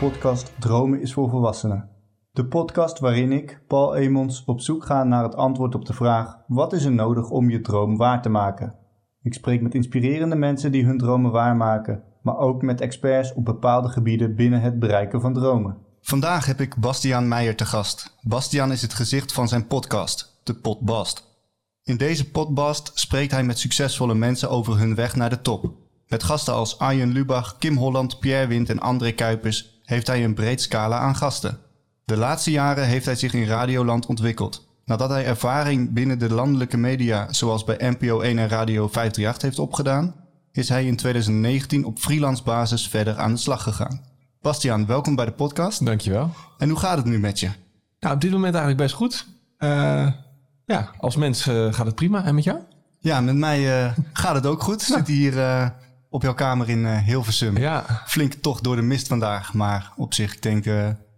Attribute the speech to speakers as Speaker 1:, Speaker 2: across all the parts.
Speaker 1: Podcast Dromen is voor Volwassenen. De podcast waarin ik, Paul Emons, op zoek ga naar het antwoord op de vraag: wat is er nodig om je droom waar te maken? Ik spreek met inspirerende mensen die hun dromen waarmaken, maar ook met experts op bepaalde gebieden binnen het bereiken van dromen.
Speaker 2: Vandaag heb ik Bastiaan Meijer te gast. Bastiaan is het gezicht van zijn podcast, de Podbast. In deze Podbast spreekt hij met succesvolle mensen over hun weg naar de top. Met gasten als Arjen Lubach, Kim Holland, Pierre Wind en André Kuipers heeft hij een breed scala aan gasten. De laatste jaren heeft hij zich in Radioland ontwikkeld. Nadat hij ervaring binnen de landelijke media, zoals bij NPO 1 en Radio 538 heeft opgedaan, is hij in 2019 op freelance basis verder aan de slag gegaan. Bastiaan, welkom bij de podcast.
Speaker 3: Dankjewel.
Speaker 2: En hoe gaat het nu met je?
Speaker 3: Nou, op dit moment eigenlijk best goed. Uh, ja, als mens uh, gaat het prima. En met jou?
Speaker 2: Ja, met mij uh, gaat het ook goed. Ik zit hier op jouw kamer in Hilversum.
Speaker 3: Ja.
Speaker 2: Flink toch door de mist vandaag. Maar op zich, ik denk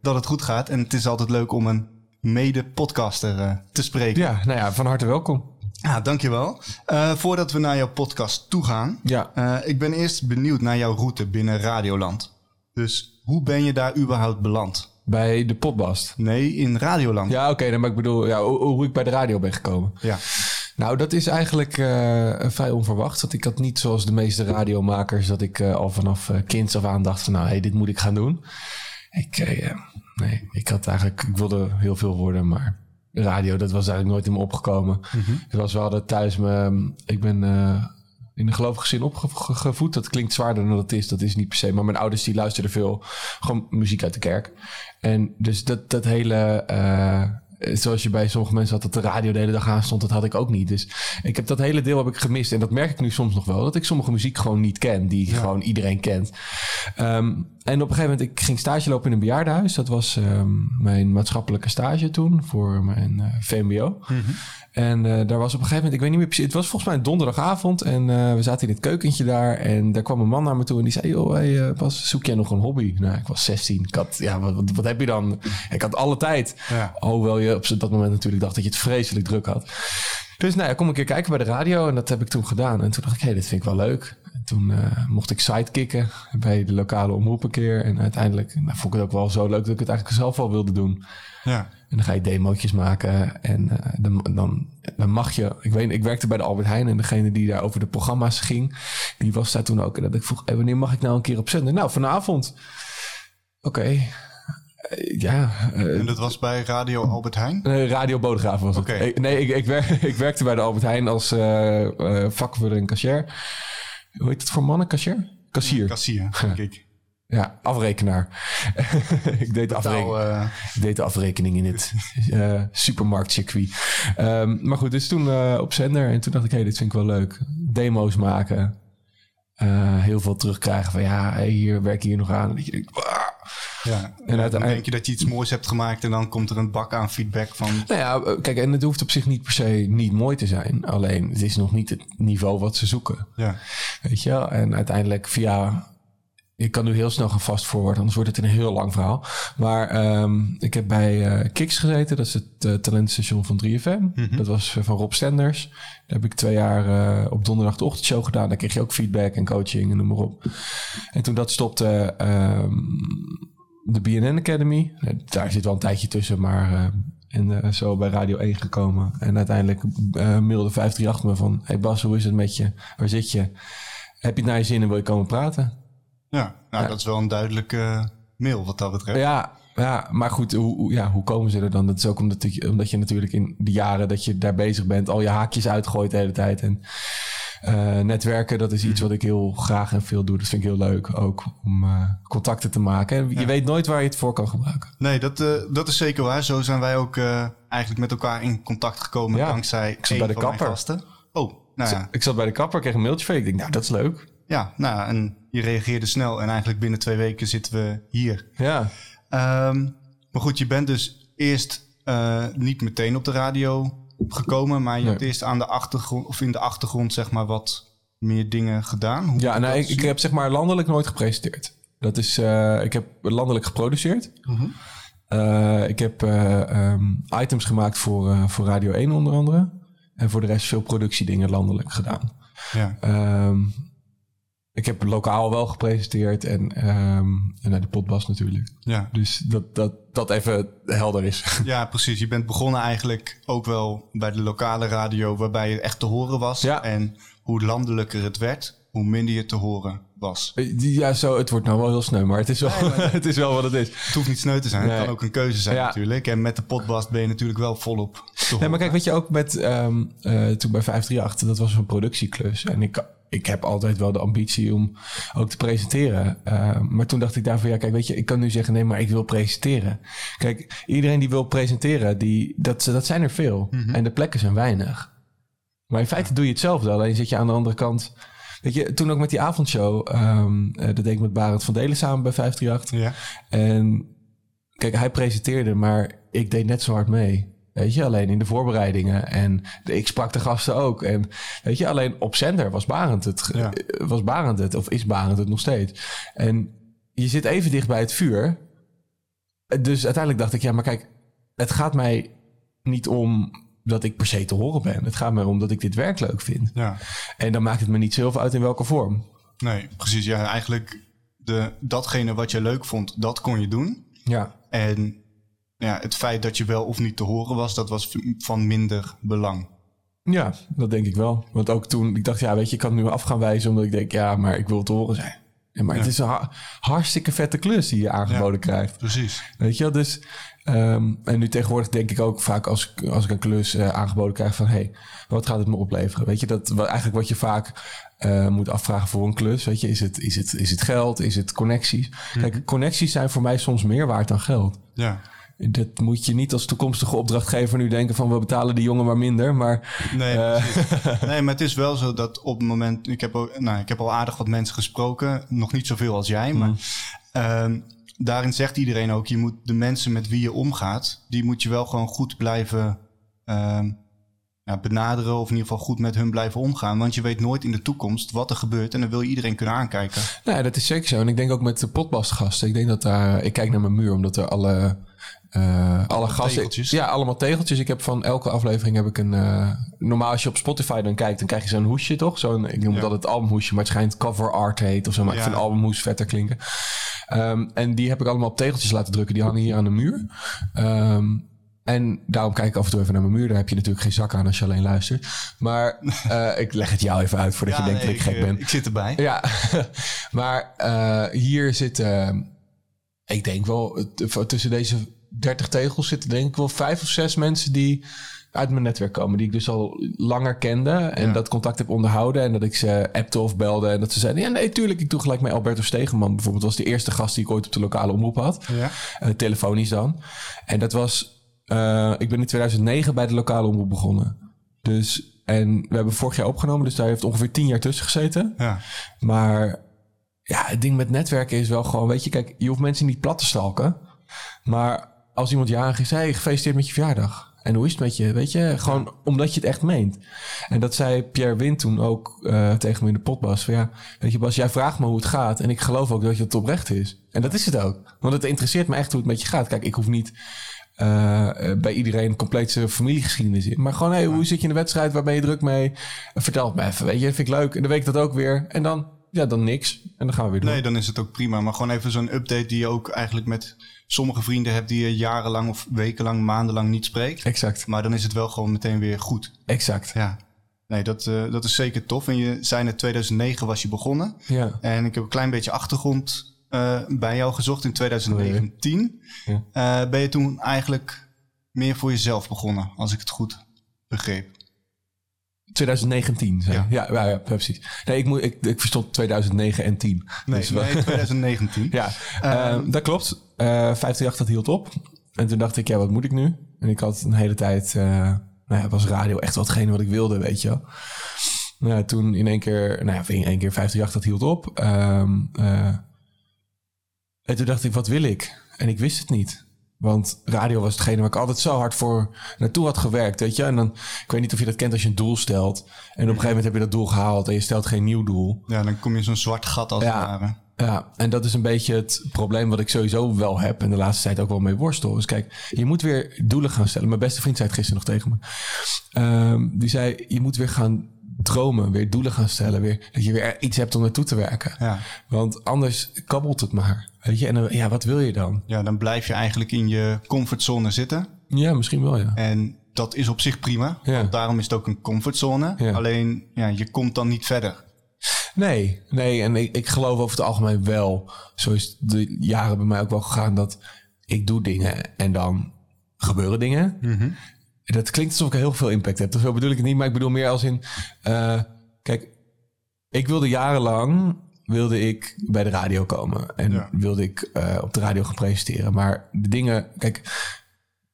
Speaker 2: dat het goed gaat. En het is altijd leuk om een mede-podcaster te spreken.
Speaker 3: Ja, nou ja, van harte welkom.
Speaker 2: Ja, dankjewel. Uh, voordat we naar jouw podcast toe gaan.
Speaker 3: Ja.
Speaker 2: Uh, ik ben eerst benieuwd naar jouw route binnen Radioland. Dus hoe ben je daar überhaupt beland?
Speaker 3: Bij de Podbast?
Speaker 2: Nee, in Radioland.
Speaker 3: Ja, oké. Okay, maar ik bedoel ja, hoe, hoe, ik bij de radio ben gekomen.
Speaker 2: Ja.
Speaker 3: Nou, dat is eigenlijk uh, vrij onverwacht. Dat ik had niet zoals de meeste radiomakers... dat ik al vanaf kinds af aan dacht van... nou, hey, dit moet ik gaan doen. Ik, nee, ik had eigenlijk... Ik wilde heel veel worden, maar radio, dat was eigenlijk nooit in me opgekomen. Mm -hmm. Het was wel dat thuis me... Ik ben uh, in een gelovig gezin opgevoed. Dat klinkt zwaarder dan dat is. Dat is niet per se. Maar mijn ouders die luisterden veel gewoon muziek uit de kerk. En dus dat, dat hele... Uh, zoals je bij sommige mensen had dat de radio de hele dag aan stond, dat had ik ook niet. Dus ik heb dat hele deel heb ik gemist. En dat merk ik nu soms nog wel. Dat ik sommige muziek gewoon niet ken, die ja. gewoon iedereen kent. Um, en op een gegeven moment, ik ging stage lopen in een bejaardenhuis. Dat was um, mijn maatschappelijke stage toen voor mijn uh, VMBO.
Speaker 2: Mhm.
Speaker 3: Mm -hmm. En uh, daar was op een gegeven moment, ik weet niet meer precies, het was volgens mij een donderdagavond. En uh, we zaten in het keukentje daar. En daar kwam een man naar me toe en die zei: Joh, hey, Bas, zoek jij nog een hobby? Nou, ik was 16. Ik had, ja, wat, wat, wat heb je dan? Ik had alle tijd.
Speaker 2: Ja.
Speaker 3: Hoewel je op dat moment natuurlijk dacht dat je het vreselijk druk had. Dus nou ja, kom een keer kijken bij de radio. En dat heb ik toen gedaan. En toen dacht ik, hé, hey, dit vind ik wel leuk. En toen uh, mocht ik sidekicken bij de lokale omroep een keer. En uiteindelijk nou, vond ik het ook wel zo leuk dat ik het eigenlijk zelf al wilde doen.
Speaker 2: Ja.
Speaker 3: En dan ga je demootjes maken. En uh, dan, dan, dan mag je... Ik weet ik werkte bij de Albert Heijn. En degene die daar over de programma's ging... die was daar toen ook. En dat ik vroeg, hey, wanneer mag ik nou een keer op zender? Nou, vanavond. Oké. Okay. Ja.
Speaker 2: Uh, en dat was bij Radio Albert Heijn?
Speaker 3: Uh, Radio Bodegraven was het. Ik, nee, ik, ik, werk, ik, werkte bij de Albert Heijn als uh, en cashier. Hoe heet het voor mannen? Cashier? Kassier.
Speaker 2: Kassier, denk ik.
Speaker 3: Ja, afrekenaar. ik, deed de afrekening, ik deed de afrekening in het uh, supermarktcircuit. Um, maar goed, dus toen uh, op zender. En toen dacht ik, hé, hey, dit vind ik wel leuk. Demo's maken. Heel veel terugkrijgen van, ja, hey, hier werk hier nog aan. En dat je denkt,
Speaker 2: ja, en dan denk je dat je iets moois hebt gemaakt en dan komt er een bak aan feedback van.
Speaker 3: Nou ja, kijk, en het hoeft op zich niet per se niet mooi te zijn. Alleen het is nog niet het niveau wat ze zoeken.
Speaker 2: Ja.
Speaker 3: Weet je? En uiteindelijk via. Ik kan nu heel snel gaan vast forward, anders wordt het een heel lang verhaal. Maar um, ik heb bij uh, Kiks gezeten, dat is het uh, talentstation van 3FM. Mm -hmm. Dat was van Rob Stenders. Daar heb ik twee jaar op donderdag de ochtendshow gedaan. Daar kreeg je ook feedback en coaching en noem maar op. En toen dat stopte. Um, de BNN Academy. Daar zit wel een tijdje tussen, maar uh, en uh, zo bij Radio 1 gekomen. En uiteindelijk uh, mailde 538 me van... Hey Bas, hoe is het met je? Waar zit je? Heb je het naar je zin en wil je komen praten?
Speaker 2: Ja, nou, ja. dat is wel een duidelijke mail wat dat betreft.
Speaker 3: Ja, ja maar goed, hoe, ja, hoe komen ze er dan? Dat is ook omdat, je, omdat je natuurlijk in de jaren dat je daar bezig bent... al je haakjes uitgooit de hele tijd en... Uh, netwerken, dat is iets wat ik heel graag en veel doe. Dat vind ik heel leuk ook om uh, contacten te maken. En je ja. weet nooit waar je het voor kan gebruiken.
Speaker 2: Nee, dat, uh, dat is zeker waar. Zo zijn wij ook eigenlijk met elkaar in contact gekomen
Speaker 3: ja.
Speaker 2: dankzij
Speaker 3: ik zat bij de kapper.
Speaker 2: Oh, nou ja.
Speaker 3: Ik zat bij de kapper, kreeg een mailtje van je. Ik denk, nou, dat is leuk.
Speaker 2: Ja, nou, en je reageerde snel. En eigenlijk binnen twee weken zitten we hier.
Speaker 3: Ja.
Speaker 2: Um, maar goed, je bent dus eerst niet meteen op de radio gekomen, maar je nee. hebt eerst aan de achtergrond of in de achtergrond zeg maar wat meer dingen gedaan.
Speaker 3: Hoe ja, nou, ik, ik, heb zeg maar landelijk nooit gepresenteerd. Dat is, uh, ik heb landelijk geproduceerd.
Speaker 2: -hmm.
Speaker 3: uh, ik heb uh, um, items gemaakt voor, voor Radio 1 onder andere. En voor de rest veel productiedingen landelijk gedaan.
Speaker 2: Ja.
Speaker 3: Um, ik heb lokaal wel gepresenteerd en, ehm en naar de potbas natuurlijk.
Speaker 2: Ja.
Speaker 3: Dus dat, dat, dat even helder is.
Speaker 2: ja, precies. Je bent begonnen eigenlijk ook wel bij de lokale radio, waarbij je echt te horen was.
Speaker 3: Ja.
Speaker 2: En hoe landelijker het werd, hoe minder je te horen was.
Speaker 3: Ja, zo, het wordt nou wel heel sneu, maar het is wel,
Speaker 2: Nee, maar-
Speaker 3: het is wel wat het is.
Speaker 2: Het hoeft niet sneu te zijn,
Speaker 3: Nee.
Speaker 2: het kan ook een keuze zijn
Speaker 3: Ja.
Speaker 2: natuurlijk. En met de potbast ben je natuurlijk wel volop te horen.
Speaker 3: Nee, maar kijk, weet je ook met ehm, eh, toen bij 538, dat was een productieklus. En ik, ik heb altijd wel de ambitie om ook te presenteren. Eh, maar toen dacht ik daarvan, ja, kijk, weet je, ik kan nu zeggen, nee, maar ik wil presenteren. Kijk, iedereen die wil presenteren, die, dat, dat zijn er veel. En de plekken zijn weinig. Maar in feite doe je hetzelfde, alleen zit je aan de andere kant. Weet je, toen ook met die avondshow, ehm, eh, dat deed ik met Barend van Delen samen bij 538.
Speaker 2: Ja,
Speaker 3: En kijk, hij presenteerde, maar ik deed net zo hard mee. Weet je, alleen in de voorbereidingen. En de- ik sprak de gasten ook. En weet je, alleen op zender was Barend het.
Speaker 2: Ja.
Speaker 3: Was Barend het, of is Barend het nog steeds. En je zit even dicht bij het vuur. Dus uiteindelijk dacht ik, ja, maar kijk, het gaat mij niet om dat ik per se te horen ben. Het gaat mij om dat ik dit werk leuk vind.
Speaker 2: ja.
Speaker 3: En dan maakt het me niet zoveel uit in welke vorm.
Speaker 2: Nee, precies. Ja, eigenlijk de, datgene wat je leuk vond, dat kon je doen.
Speaker 3: Ja,
Speaker 2: En ja, het feit dat je wel of niet te horen was, dat was van minder belang.
Speaker 3: Ja, dat denk ik wel. Want ook toen, ik dacht, ja, weet je, ik kan het nu af gaan wijzen, omdat ik denk, ja, maar ik wil te horen zijn. Ja, maar het is een ha- hartstikke vette klus die je aangeboden krijgt.
Speaker 2: Precies.
Speaker 3: Weet je wel, dus... ehm, en nu tegenwoordig denk ik ook vaak als, ik- als ik een klus eh, aangeboden krijg van... hé, hey, wat gaat het me opleveren? Weet je, dat wat, eigenlijk wat je vaak eh, moet afvragen voor een klus. Weet je, is het, is het, is het geld? Is het connecties? Kijk, connecties zijn voor mij soms meer waard dan geld.
Speaker 2: Ja.
Speaker 3: Dat moet je niet als toekomstige opdrachtgever nu denken van... we betalen die jongen maar minder, maar...
Speaker 2: Nee,
Speaker 3: Eh.
Speaker 2: nee, maar het is wel zo dat op het moment... Ik heb, ook, nou, ik heb al aardig wat mensen gesproken. Nog niet zoveel als jij, maar... ehm, daarin zegt iedereen ook... je moet de mensen met wie je omgaat... die moet je wel gewoon goed blijven ehm, ja, benaderen... of in ieder geval goed met hun blijven omgaan. Want je weet nooit in de toekomst wat er gebeurt... en dan wil je iedereen kunnen aankijken.
Speaker 3: Nou, ja, dat is zeker zo. En ik denk ook met de potbastgasten. Ik denk dat daar... Ik kijk naar mijn muur, omdat er alle... eh, alle gasten...
Speaker 2: tegeltjes.
Speaker 3: Ja, allemaal tegeltjes. Ik heb van elke aflevering heb ik een... eh, normaal als je op Spotify dan kijkt, dan krijg je zo'n hoesje, toch? Zo'n, ik noem het
Speaker 2: Ja.
Speaker 3: altijd albumhoesje, maar het schijnt cover art heet of zo. Maar ik vind albumhoes vetter klinken. Ehm, en die heb ik allemaal op tegeltjes laten drukken. Die hangen hier aan de muur. Ehm, en daarom kijk ik af en toe even naar mijn muur. Daar heb je natuurlijk geen zak aan als je alleen luistert. Maar eh, ik leg het jou even uit voordat je denkt
Speaker 2: nee,
Speaker 3: dat ik gek ben.
Speaker 2: Ik zit erbij.
Speaker 3: Ja, maar eh, hier zitten, ik denk wel, tussen deze 30 tegels zitten denk ik wel vijf of zes mensen die uit mijn netwerk komen. Die ik dus al langer kende en
Speaker 2: Ja.
Speaker 3: dat contact heb onderhouden. En dat ik ze appte of belde en dat ze zeiden, ja nee, tuurlijk. Ik doe gelijk met Alberto Stegenman bijvoorbeeld. was de eerste gast die ik ooit op de lokale omroep had.
Speaker 2: Ja.
Speaker 3: Eh, telefonisch dan. En dat was, eh, ik ben in 2009 bij de lokale omroep begonnen. Dus, en we hebben vorig jaar opgenomen, dus daar heeft ongeveer tien jaar tussen gezeten.
Speaker 2: Ja.
Speaker 3: Maar ja, het ding met netwerken is wel gewoon, weet je, kijk, je hoeft mensen niet plat te stalken. Maar als iemand jarig is, hey, gefeliciteerd met je verjaardag. En hoe is het met je? Weet je, gewoon omdat je het echt meent. En dat zei Pierre Wint toen ook eh, tegen me in de potbas. Van ja, weet je Bas, jij vraagt me hoe het gaat. En ik geloof ook dat je het oprecht is. En dat is het ook. Want het interesseert me echt hoe het met je gaat. Kijk, ik hoef niet eh, eh, bij iedereen compleet zijn familiegeschiedenis in. Maar gewoon, hey, hoe zit je in de wedstrijd? Waar ben je druk mee? Vertel het me even, weet je. Dat vind ik leuk. En dan weet ik dat ook weer. En dan, ja, dan niks. En dan gaan we weer door.
Speaker 2: Nee, dan is het ook prima. Maar gewoon even zo'n update die je ook eigenlijk met sommige vrienden hebt... die je jarenlang of wekenlang, maandenlang niet spreekt.
Speaker 3: Exact,
Speaker 2: Maar dan is het wel gewoon meteen weer goed.
Speaker 3: exact.
Speaker 2: Ja. Nee, dat, eh, dat is zeker tof. En je zei net 2009 was je begonnen.
Speaker 3: Ja.
Speaker 2: En ik heb een klein beetje achtergrond eh, bij jou gezocht in 2019.
Speaker 3: Ja.
Speaker 2: Eh, ben je toen eigenlijk meer voor jezelf begonnen, als ik het goed begreep?
Speaker 3: 2019, zei
Speaker 2: Ja.
Speaker 3: ja. Ja, ja, precies. Nee, ik, moet, ik, ik verstond 2009 en 10.
Speaker 2: Nee,
Speaker 3: Dus wel-
Speaker 2: nee 2019.
Speaker 3: Ja, eh, dat klopt. Eh 538 dat hield op. En toen dacht ik, ja, wat moet ik nu? En ik had een hele tijd, eh, nou ja, was radio echt wel hetgene wat ik wilde, weet je wel. Nou, ja, toen in één keer, nou ja, in één keer 538 dat hield op. Ehm, eh, en toen dacht ik, wat wil ik? En ik wist het niet. Want radio was hetgene waar ik altijd zo hard voor naartoe had gewerkt, weet je. En dan, ik weet niet of je dat kent als je een doel stelt. En op een gegeven moment heb je dat doel gehaald en je stelt geen nieuw doel.
Speaker 2: Ja, dan kom je in zo'n zwart gat als
Speaker 3: Ja.
Speaker 2: het ware.
Speaker 3: Ja, en dat is een beetje het probleem wat ik sowieso wel heb en de laatste tijd ook wel mee worstel. Dus kijk, je moet weer doelen gaan stellen. Mijn beste vriend zei het gisteren nog tegen me. Ehm, die zei, je moet weer gaan dromen, weer doelen gaan stellen. Weer, dat je weer iets hebt om naartoe te werken.
Speaker 2: Ja.
Speaker 3: Want anders kabbelt het maar. Weet je, en dan, ja, wat wil je dan?
Speaker 2: ja, dan blijf je eigenlijk in je comfortzone zitten.
Speaker 3: Ja, misschien wel, ja.
Speaker 2: En dat is op zich prima.
Speaker 3: Ja.
Speaker 2: Want daarom is het ook een comfortzone.
Speaker 3: Ja.
Speaker 2: Alleen, ja, je komt dan niet verder.
Speaker 3: Nee, nee, en ik, ik geloof over het algemeen wel. Zo is de jaren bij mij ook wel gegaan dat ik doe dingen en dan gebeuren dingen. Dat klinkt alsof ik heel veel impact heb. Zo bedoel ik het niet, maar ik bedoel meer als in... eh, kijk, ik wilde jarenlang wilde ik bij de radio komen. En
Speaker 2: Ja.
Speaker 3: wilde ik eh, op de radio gaan presenteren. Maar de dingen... Kijk,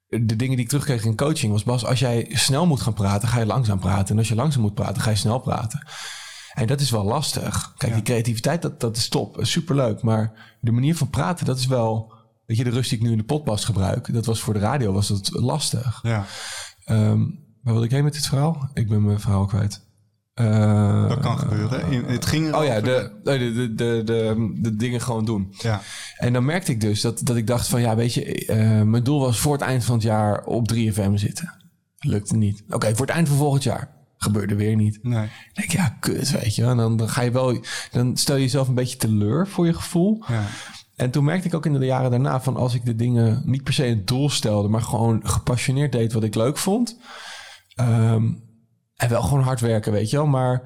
Speaker 3: de dingen die ik terugkreeg in coaching was... Bas, als jij snel moet gaan praten, ga je langzaam praten. En als je langzaam moet praten, ga je snel praten. En dat is wel lastig. Kijk, die creativiteit, dat, dat is top. Superleuk. Maar de manier van praten, dat is wel... Weet je, de rust die ik nu in de podcast gebruik... dat was voor de radio was dat lastig.
Speaker 2: Ja,
Speaker 3: Ehm waar wilde ik heen met dit verhaal? Ik ben mijn verhaal kwijt. Eh,
Speaker 2: dat kan gebeuren. In- het ging
Speaker 3: Oh ja, de, de, de, de, de, dingen gewoon doen.
Speaker 2: ja.
Speaker 3: En dan merkte ik dus dat, dat ik dacht van... ja, weet je, eh, mijn doel was voor het eind van het jaar op 3FM zitten. Lukte niet. Oké, voor het eind van volgend jaar. Gebeurde weer niet.
Speaker 2: Nee.
Speaker 3: Dan denk ik, ja, kut, weet je. En dan, dan ga je wel... Dan stel je jezelf een beetje teleur voor je gevoel.
Speaker 2: Ja.
Speaker 3: En toen merkte ik ook in de jaren daarna van als ik de dingen niet per se een doel stelde, maar gewoon gepassioneerd deed wat ik leuk vond. Ehm, en wel gewoon hard werken, weet je wel. Maar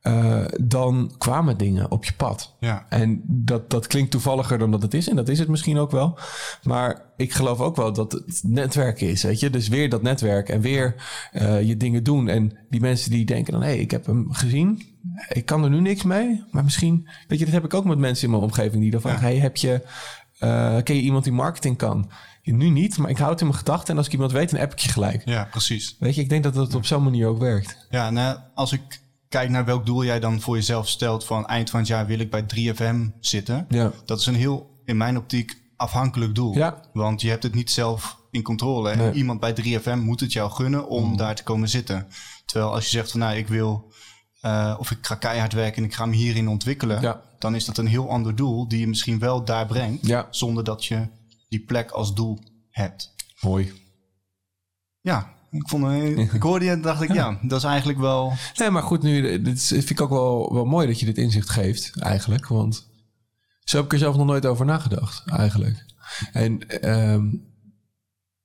Speaker 3: eh, dan kwamen dingen op je pad.
Speaker 2: Ja.
Speaker 3: En dat, dat klinkt toevalliger dan dat het is. En dat is het misschien ook wel. Maar ik geloof ook wel dat het netwerken is, weet je. Dus weer dat netwerk en weer eh, je dingen doen. En die mensen die denken dan... hé, hey, ik heb hem gezien. Ik kan er nu niks mee. Maar misschien... Weet je, dat heb ik ook met mensen in mijn omgeving... die dan vragen... hey, heb je... eh, ken je iemand die marketing kan? Nu niet, maar ik hou het in mijn gedachten. En als ik iemand weet, dan app ik je gelijk.
Speaker 2: ja, precies.
Speaker 3: Weet je, ik denk dat het op zo'n manier ook werkt.
Speaker 2: Ja, nou, als ik kijk naar welk doel jij dan voor jezelf stelt... van eind van het jaar wil ik bij 3FM zitten...
Speaker 3: Ja.
Speaker 2: dat is een heel, in mijn optiek, afhankelijk doel.
Speaker 3: Ja.
Speaker 2: Want je hebt het niet zelf in controle.
Speaker 3: Nee.
Speaker 2: Iemand bij 3FM moet het jou gunnen om daar te komen zitten. Terwijl als je zegt van nou, ik wil... eh, of ik ga keihard werken en ik ga me hierin ontwikkelen...
Speaker 3: Ja.
Speaker 2: dan is dat een heel ander doel... die je misschien wel daar brengt...
Speaker 3: Ja.
Speaker 2: zonder dat je die plek als doel hebt.
Speaker 3: Mooi.
Speaker 2: Ja, ik, vond, ik hoorde je en dacht ik... ja, dat is eigenlijk wel...
Speaker 3: Nee, maar goed, nu, dit vind ik ook wel, wel mooi dat je dit inzicht geeft, eigenlijk. Want zo heb ik er zelf nog nooit over nagedacht, eigenlijk. En ehm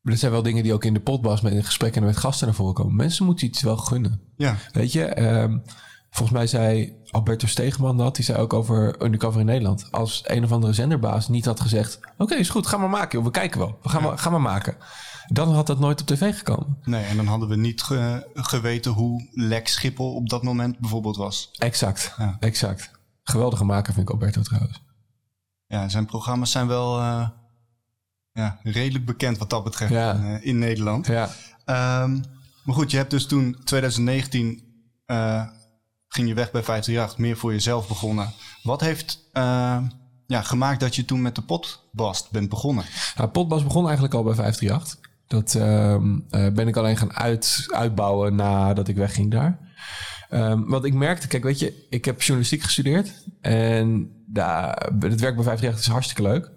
Speaker 3: er zijn wel dingen die ook in de potbas met in gesprekken en met gasten naar voren komen. Mensen moeten iets wel gunnen.
Speaker 2: Ja,
Speaker 3: Weet je, ehm, volgens mij zei Alberto Stegeman dat. Die zei ook over Undercover in Nederland. Als een of andere zenderbaas niet had gezegd... Oké, is goed, ga maar maken. joh. We kijken wel. We gaan, maar, gaan maar maken. Dan had dat nooit op tv gekomen.
Speaker 2: nee, en dan hadden we niet ge- geweten hoe lek Schiphol op dat moment bijvoorbeeld was.
Speaker 3: Exact,
Speaker 2: Ja.
Speaker 3: exact. Geweldige maker vind ik Alberto trouwens.
Speaker 2: Ja, zijn programma's zijn wel eh, ja, redelijk bekend wat dat betreft
Speaker 3: Ja.
Speaker 2: in, eh, in Nederland.
Speaker 3: Ja,
Speaker 2: Ehm, maar goed, je hebt dus toen 2019 eh, ging je weg bij 538, meer voor jezelf begonnen. Wat heeft eh, ja, gemaakt dat je toen met de potbast bent begonnen?
Speaker 3: Nou, Potbas begon eigenlijk al bij 538. Dat ehm, eh, ben ik alleen gaan uit, uitbouwen nadat ik wegging daar. Ehm want ik merkte, kijk, weet je, ik heb journalistiek gestudeerd. En daar, het werk bij 538 is hartstikke leuk.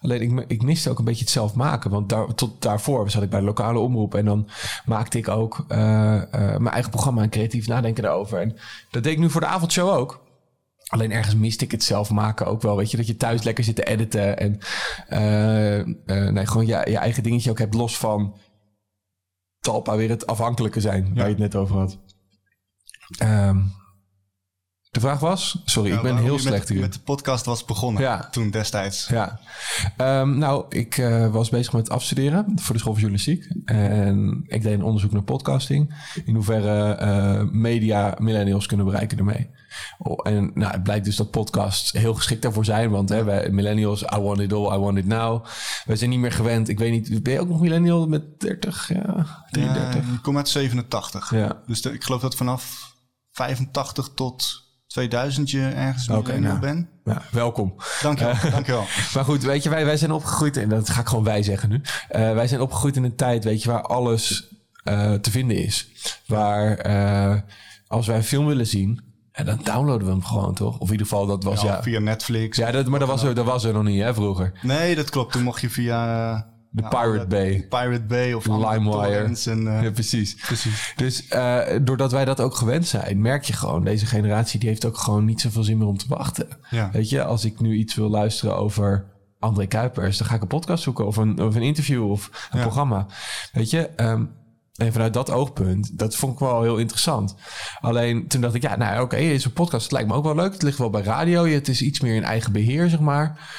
Speaker 3: Alleen ik, ik miste ook een beetje het zelf maken. Want daar, tot daarvoor zat ik bij de lokale omroep. En dan maakte ik ook eh, eh, mijn eigen programma en creatief nadenken daarover. En dat deed ik nu voor de avondshow ook. Alleen ergens miste ik het zelf maken ook wel. Weet je, dat je thuis lekker zit te editen. En eh, nee, gewoon je, je eigen dingetje ook hebt los van Talpa weer het afhankelijke zijn. Waar je het net over had. Ehm, de vraag was? Sorry, ik ben heel slecht
Speaker 2: met, met de podcast was begonnen
Speaker 3: Ja.
Speaker 2: toen destijds.
Speaker 3: Ja, Ehm, nou, ik eh, was bezig met afstuderen voor de school van journalistiek. En ik deed een onderzoek naar podcasting. In hoeverre eh, media millennials kunnen bereiken ermee. Oh, en nou, het blijkt dus dat podcasts heel geschikt daarvoor zijn. Want hè, wij millennials, I want it all, I want it now. Wij zijn niet meer gewend. Ik weet niet, ben je ook nog millennial met 30? Ja, 33?
Speaker 2: Ja, ik kom uit 87.
Speaker 3: Ja.
Speaker 2: Dus de- ik geloof dat vanaf 85 tot 2000 je ergens
Speaker 3: Oké,
Speaker 2: millennial
Speaker 3: nou.
Speaker 2: bent.
Speaker 3: Ja, welkom.
Speaker 2: Dankjewel, dankjewel.
Speaker 3: Maar goed, weet je, wij, wij zijn opgegroeid, en dat ga ik gewoon wij zeggen nu. Eh, wij zijn opgegroeid in een tijd, weet je, waar alles eh, te vinden is. Waar eh, als wij een film willen zien, en dan downloaden we hem gewoon, toch? Of in ieder geval, dat was
Speaker 2: Ja,
Speaker 3: ja. Ja,
Speaker 2: Via Netflix.
Speaker 3: dat, maar dat was, er, dat was er nog niet, hè, vroeger.
Speaker 2: Nee, dat klopt. Toen mocht je via...
Speaker 3: De
Speaker 2: Ja,
Speaker 3: Pirate Bay.
Speaker 2: Pirate Bay of
Speaker 3: LimeWire.
Speaker 2: En, eh,
Speaker 3: Ja, precies.
Speaker 2: Precies.
Speaker 3: Dus eh, doordat wij dat ook gewend zijn, merk je gewoon, deze generatie die heeft ook gewoon niet zoveel zin meer om te wachten.
Speaker 2: Ja.
Speaker 3: Weet je, als ik nu iets wil luisteren over André Kuipers, dan ga ik een podcast zoeken of een, of een interview of een
Speaker 2: Ja.
Speaker 3: programma. Weet je, ehm, en vanuit dat oogpunt, dat vond ik wel heel interessant. Alleen toen dacht ik, ja, nou oké, is een podcast, het lijkt me ook wel leuk. Het ligt wel bij radio, het is iets meer in eigen beheer, zeg maar.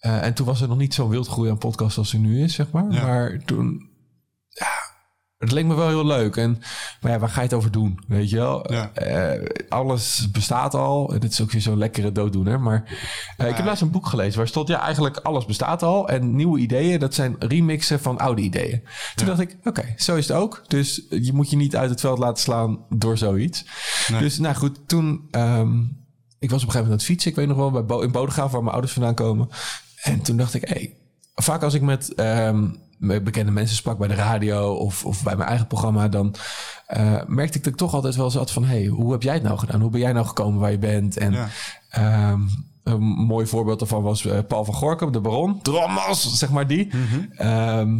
Speaker 3: Eh, en toen was er nog niet zo'n wildgroei aan podcast als er nu is, zeg maar.
Speaker 2: Ja.
Speaker 3: Maar toen, ja, het leek me wel heel leuk. En, maar ja, waar ga je het over doen? Weet je wel?
Speaker 2: Ja.
Speaker 3: Eh, alles bestaat al. En het is ook weer zo'n lekkere dooddoener. Maar eh, ik heb laatst een boek gelezen waar stond... ja, eigenlijk alles bestaat al. En nieuwe ideeën, dat zijn remixen van oude ideeën. Toen dacht ik, oké, zo is het ook. Dus je moet je niet uit het veld laten slaan door zoiets. Dus nou goed, toen... ehm, ik was op een gegeven moment aan het fietsen. Ik weet nog wel, bij Bo in Bodegraven, waar mijn ouders vandaan komen. En toen dacht ik, hey, vaak als ik met, ehm, met bekende mensen sprak bij de radio of, of bij mijn eigen programma, dan eh, merkte ik dat ik toch altijd wel zat van, hey, hoe heb jij het nou gedaan? Hoe ben jij nou gekomen waar je bent? En
Speaker 2: Ja.
Speaker 3: ehm, een mooi voorbeeld daarvan was eh, Paul van Gorkum, de baron. Drommels, zeg maar die. Ehm,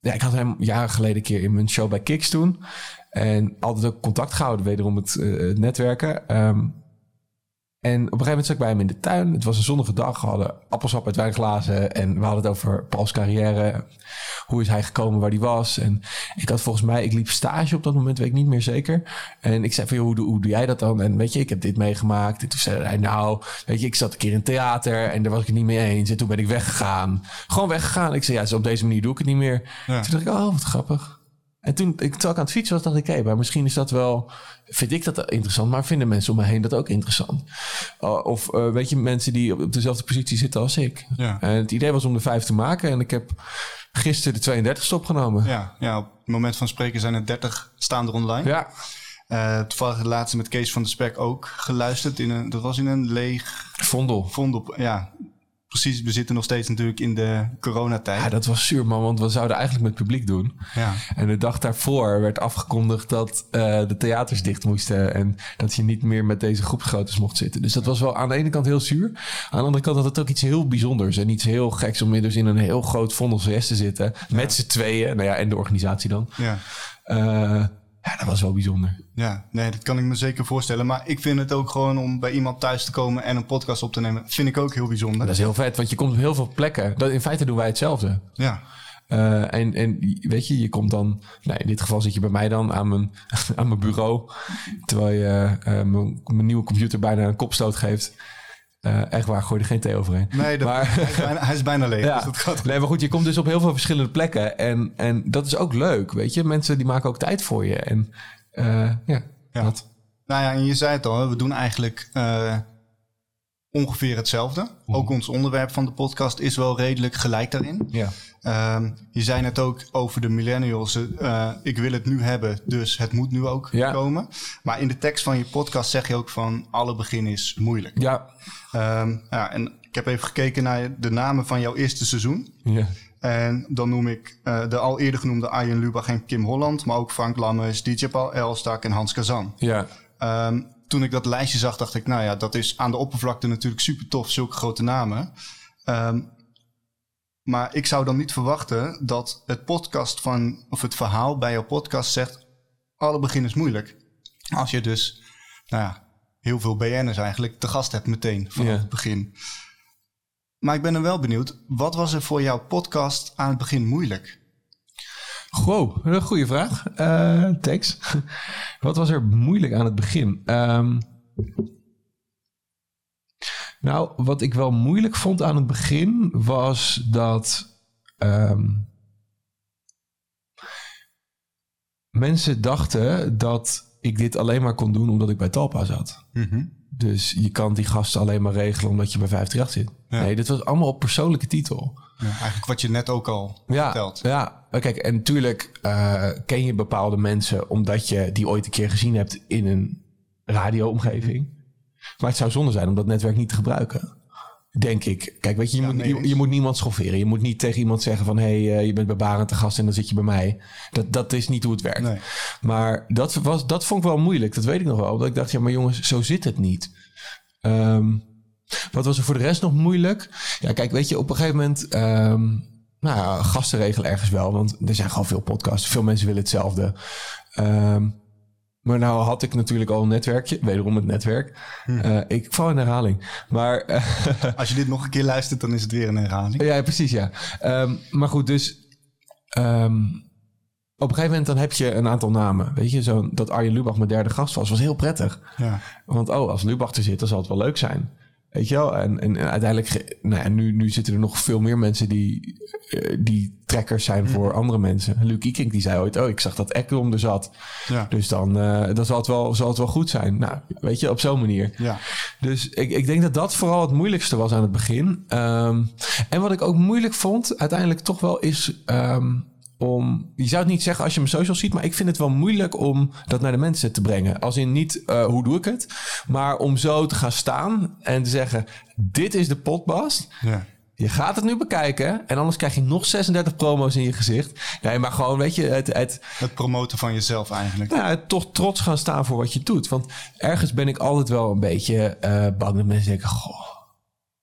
Speaker 3: ja, ik had hem jaren geleden een keer in mijn show bij Kiks toen. En altijd ook contact gehouden, wederom het, eh, het netwerken. En op een gegeven moment zat ik bij hem in de tuin. Het was een zonnige dag. We hadden appelsap uit wijnglazen. En we hadden het over Pauls carrière. Hoe is hij gekomen waar hij was? En ik had volgens mij, ik liep stage op dat moment, weet ik niet meer zeker. En ik zei van, joh, hoe, doe- hoe doe jij dat dan? En weet je, ik heb dit meegemaakt. En toen zei hij, nou, weet je, ik zat een keer in theater en daar was ik het niet mee eens. En toen ben ik weggegaan. Gewoon weggegaan. Ik zei, ja, zo op deze manier doe ik het niet meer.
Speaker 2: Ja.
Speaker 3: Toen dacht ik, oh, wat grappig. En toen ik, terwijl ik aan het fietsen was, dacht ik, hé, maar misschien is dat wel, vind ik dat interessant, maar vinden mensen om me heen dat ook interessant? Uh, of uh, weet je, mensen die op, op dezelfde positie zitten als ik.
Speaker 2: Ja.
Speaker 3: En het idee was om de vijf te maken en ik heb gisteren de 32ste opgenomen.
Speaker 2: Ja, ja, op het moment van spreken zijn er 30 staan er online.
Speaker 3: Ja.
Speaker 2: Uh, toevallig de laatste met Kees van de Spek ook geluisterd. In een, dat was in een leeg...
Speaker 3: Vondel.
Speaker 2: Vondel, ja. Precies, we zitten nog steeds natuurlijk in de coronatijd.
Speaker 3: Ja, dat was zuur, man, want we zouden eigenlijk met publiek doen.
Speaker 2: Ja.
Speaker 3: En de dag daarvoor werd afgekondigd dat uh, de theaters dicht moesten en dat je niet meer met deze groepsgroottes mocht zitten. Dus dat was wel aan de ene kant heel zuur. Aan de andere kant had het ook iets heel bijzonders en iets heel geks om dus in een heel groot Vondel CS te zitten. Ja. Met z'n tweeën, nou ja, en de organisatie dan.
Speaker 2: Ja.
Speaker 3: Uh, ja, dat was wel bijzonder.
Speaker 2: Ja, nee, dat kan ik me zeker voorstellen. Maar ik vind het ook gewoon om bij iemand thuis te komen en een podcast op te nemen, vind ik ook heel bijzonder.
Speaker 3: Dat is heel vet, want je komt op heel veel plekken. Dat, in feite doen wij hetzelfde.
Speaker 2: Ja.
Speaker 3: Uh, en, en weet je, je komt dan, nou in dit geval zit je bij mij dan aan mijn, aan mijn bureau, terwijl je uh, mijn, mijn, nieuwe computer bijna een kopstoot geeft. Uh, echt waar, gooi er geen thee overheen.
Speaker 2: Nee, dat, maar, hij, is bijna, hij is bijna leeg.
Speaker 3: ja.
Speaker 2: dus dat gaat...
Speaker 3: Nee, maar goed, je komt dus op heel veel verschillende plekken. En, en dat is ook leuk, weet je. Mensen die maken ook tijd voor je. En uh, ja,
Speaker 2: ja.
Speaker 3: dat.
Speaker 2: Nou ja, en je zei het al, we doen eigenlijk uh, ongeveer hetzelfde. Mm. Ook ons onderwerp van de podcast is wel redelijk gelijk daarin.
Speaker 3: Ja.
Speaker 2: Um, je zei net ook over de millennials. Uh, ik wil het nu hebben, dus het moet nu ook ja. komen. Maar in de tekst van je podcast zeg je ook van alle begin is moeilijk.
Speaker 3: Ja.
Speaker 2: Um, ja en ik heb even gekeken naar de namen van jouw eerste seizoen.
Speaker 3: Ja.
Speaker 2: En dan noem ik uh, de al eerder genoemde Arjen Lubach en Kim Holland, maar ook Frank Lammers, DJ Paul Elstak en Hans Kazan.
Speaker 3: Ja.
Speaker 2: Um, toen ik dat lijstje zag, dacht ik, nou ja, dat is aan de oppervlakte natuurlijk super tof, zulke grote namen. Um, maar ik zou dan niet verwachten dat het podcast van, of het verhaal bij jouw podcast zegt, alle begin is moeilijk. Als je dus, nou ja, heel veel BN'ers eigenlijk te gast hebt meteen vanaf het begin. Maar ik ben er wel benieuwd, wat was er voor jouw podcast aan het begin moeilijk?
Speaker 3: Wow, een goede vraag. Uh, Tex. Wat was er moeilijk aan het begin? Um, nou, wat ik wel moeilijk vond aan het begin was dat um, mensen dachten dat ik dit alleen maar kon doen omdat ik bij Talpa zat.
Speaker 2: Mm -hmm.
Speaker 3: Dus je kan die gasten alleen maar regelen omdat je bij 538 zit. Ja. Nee, dit was allemaal op persoonlijke titel.
Speaker 2: Ja, eigenlijk wat je net ook al
Speaker 3: ja,
Speaker 2: vertelt.
Speaker 3: Ja, kijk, en natuurlijk uh, ken je bepaalde mensen omdat je die ooit een keer gezien hebt in een radioomgeving. Maar het zou zonde zijn om dat netwerk niet te gebruiken. Denk ik. Kijk, weet je, je,
Speaker 2: Ja,
Speaker 3: moet,
Speaker 2: nee,
Speaker 3: je, moet niemand schofferen. Je moet niet tegen iemand zeggen van... hé, hey, uh, je bent bij Barend te gast en dan zit je bij mij. Dat, dat is niet hoe het werkt.
Speaker 2: Nee.
Speaker 3: Maar dat, was, dat vond ik wel moeilijk. Dat weet ik nog wel. Dat ik dacht, ja, maar jongens, zo zit het niet. Um, wat was er voor de rest nog moeilijk? Ja, kijk, weet je, op een gegeven moment... Um, nou ja, gasten regelen ergens wel, want er zijn gewoon veel podcasts. Veel mensen willen hetzelfde. Ehm, maar nou had ik natuurlijk al een netwerkje, wederom het netwerk. Eh, ik val in herhaling. Maar eh,
Speaker 2: Als je dit nog een keer luistert, dan is het weer een herhaling.
Speaker 3: ja, precies, ja. Ehm, maar goed, dus ehm, op een gegeven moment dan heb je een aantal namen. Weet je, zo dat Arjen Lubach mijn derde gast was, was heel prettig.
Speaker 2: Ja.
Speaker 3: Want oh, als Lubach er zit, dan zal het wel leuk zijn. Weet je wel? En, en uiteindelijk, nou ja, nu, nu zitten er nog veel meer mensen die, eh, die trekkers zijn voor andere mensen. Luc Ikink die zei ooit, oh, ik zag dat Ekdom er zat.
Speaker 2: Ja.
Speaker 3: Dus dan, eh, dan zal, het wel, zal het wel goed zijn. Nou, weet je, op zo'n manier.
Speaker 2: Ja.
Speaker 3: Dus ik, ik denk dat dat vooral het moeilijkste was aan het begin. Ehm, en wat ik ook moeilijk vond, uiteindelijk toch wel, is ehm, om. Je zou het niet zeggen als je mijn socials ziet, maar ik vind het wel moeilijk om dat naar de mensen te brengen. Als in niet eh, hoe doe ik het, maar om zo te gaan staan en te zeggen: Dit is de potbast.
Speaker 2: Ja.
Speaker 3: Je gaat het nu bekijken en anders krijg je nog 36 promo's in je gezicht. Nee, maar gewoon, weet je, het, het,
Speaker 2: Het promoten van jezelf eigenlijk.
Speaker 3: nou, ja, toch trots gaan staan voor wat je doet. Want ergens ben ik altijd wel een beetje eh, bang dat mensen denken: Goh,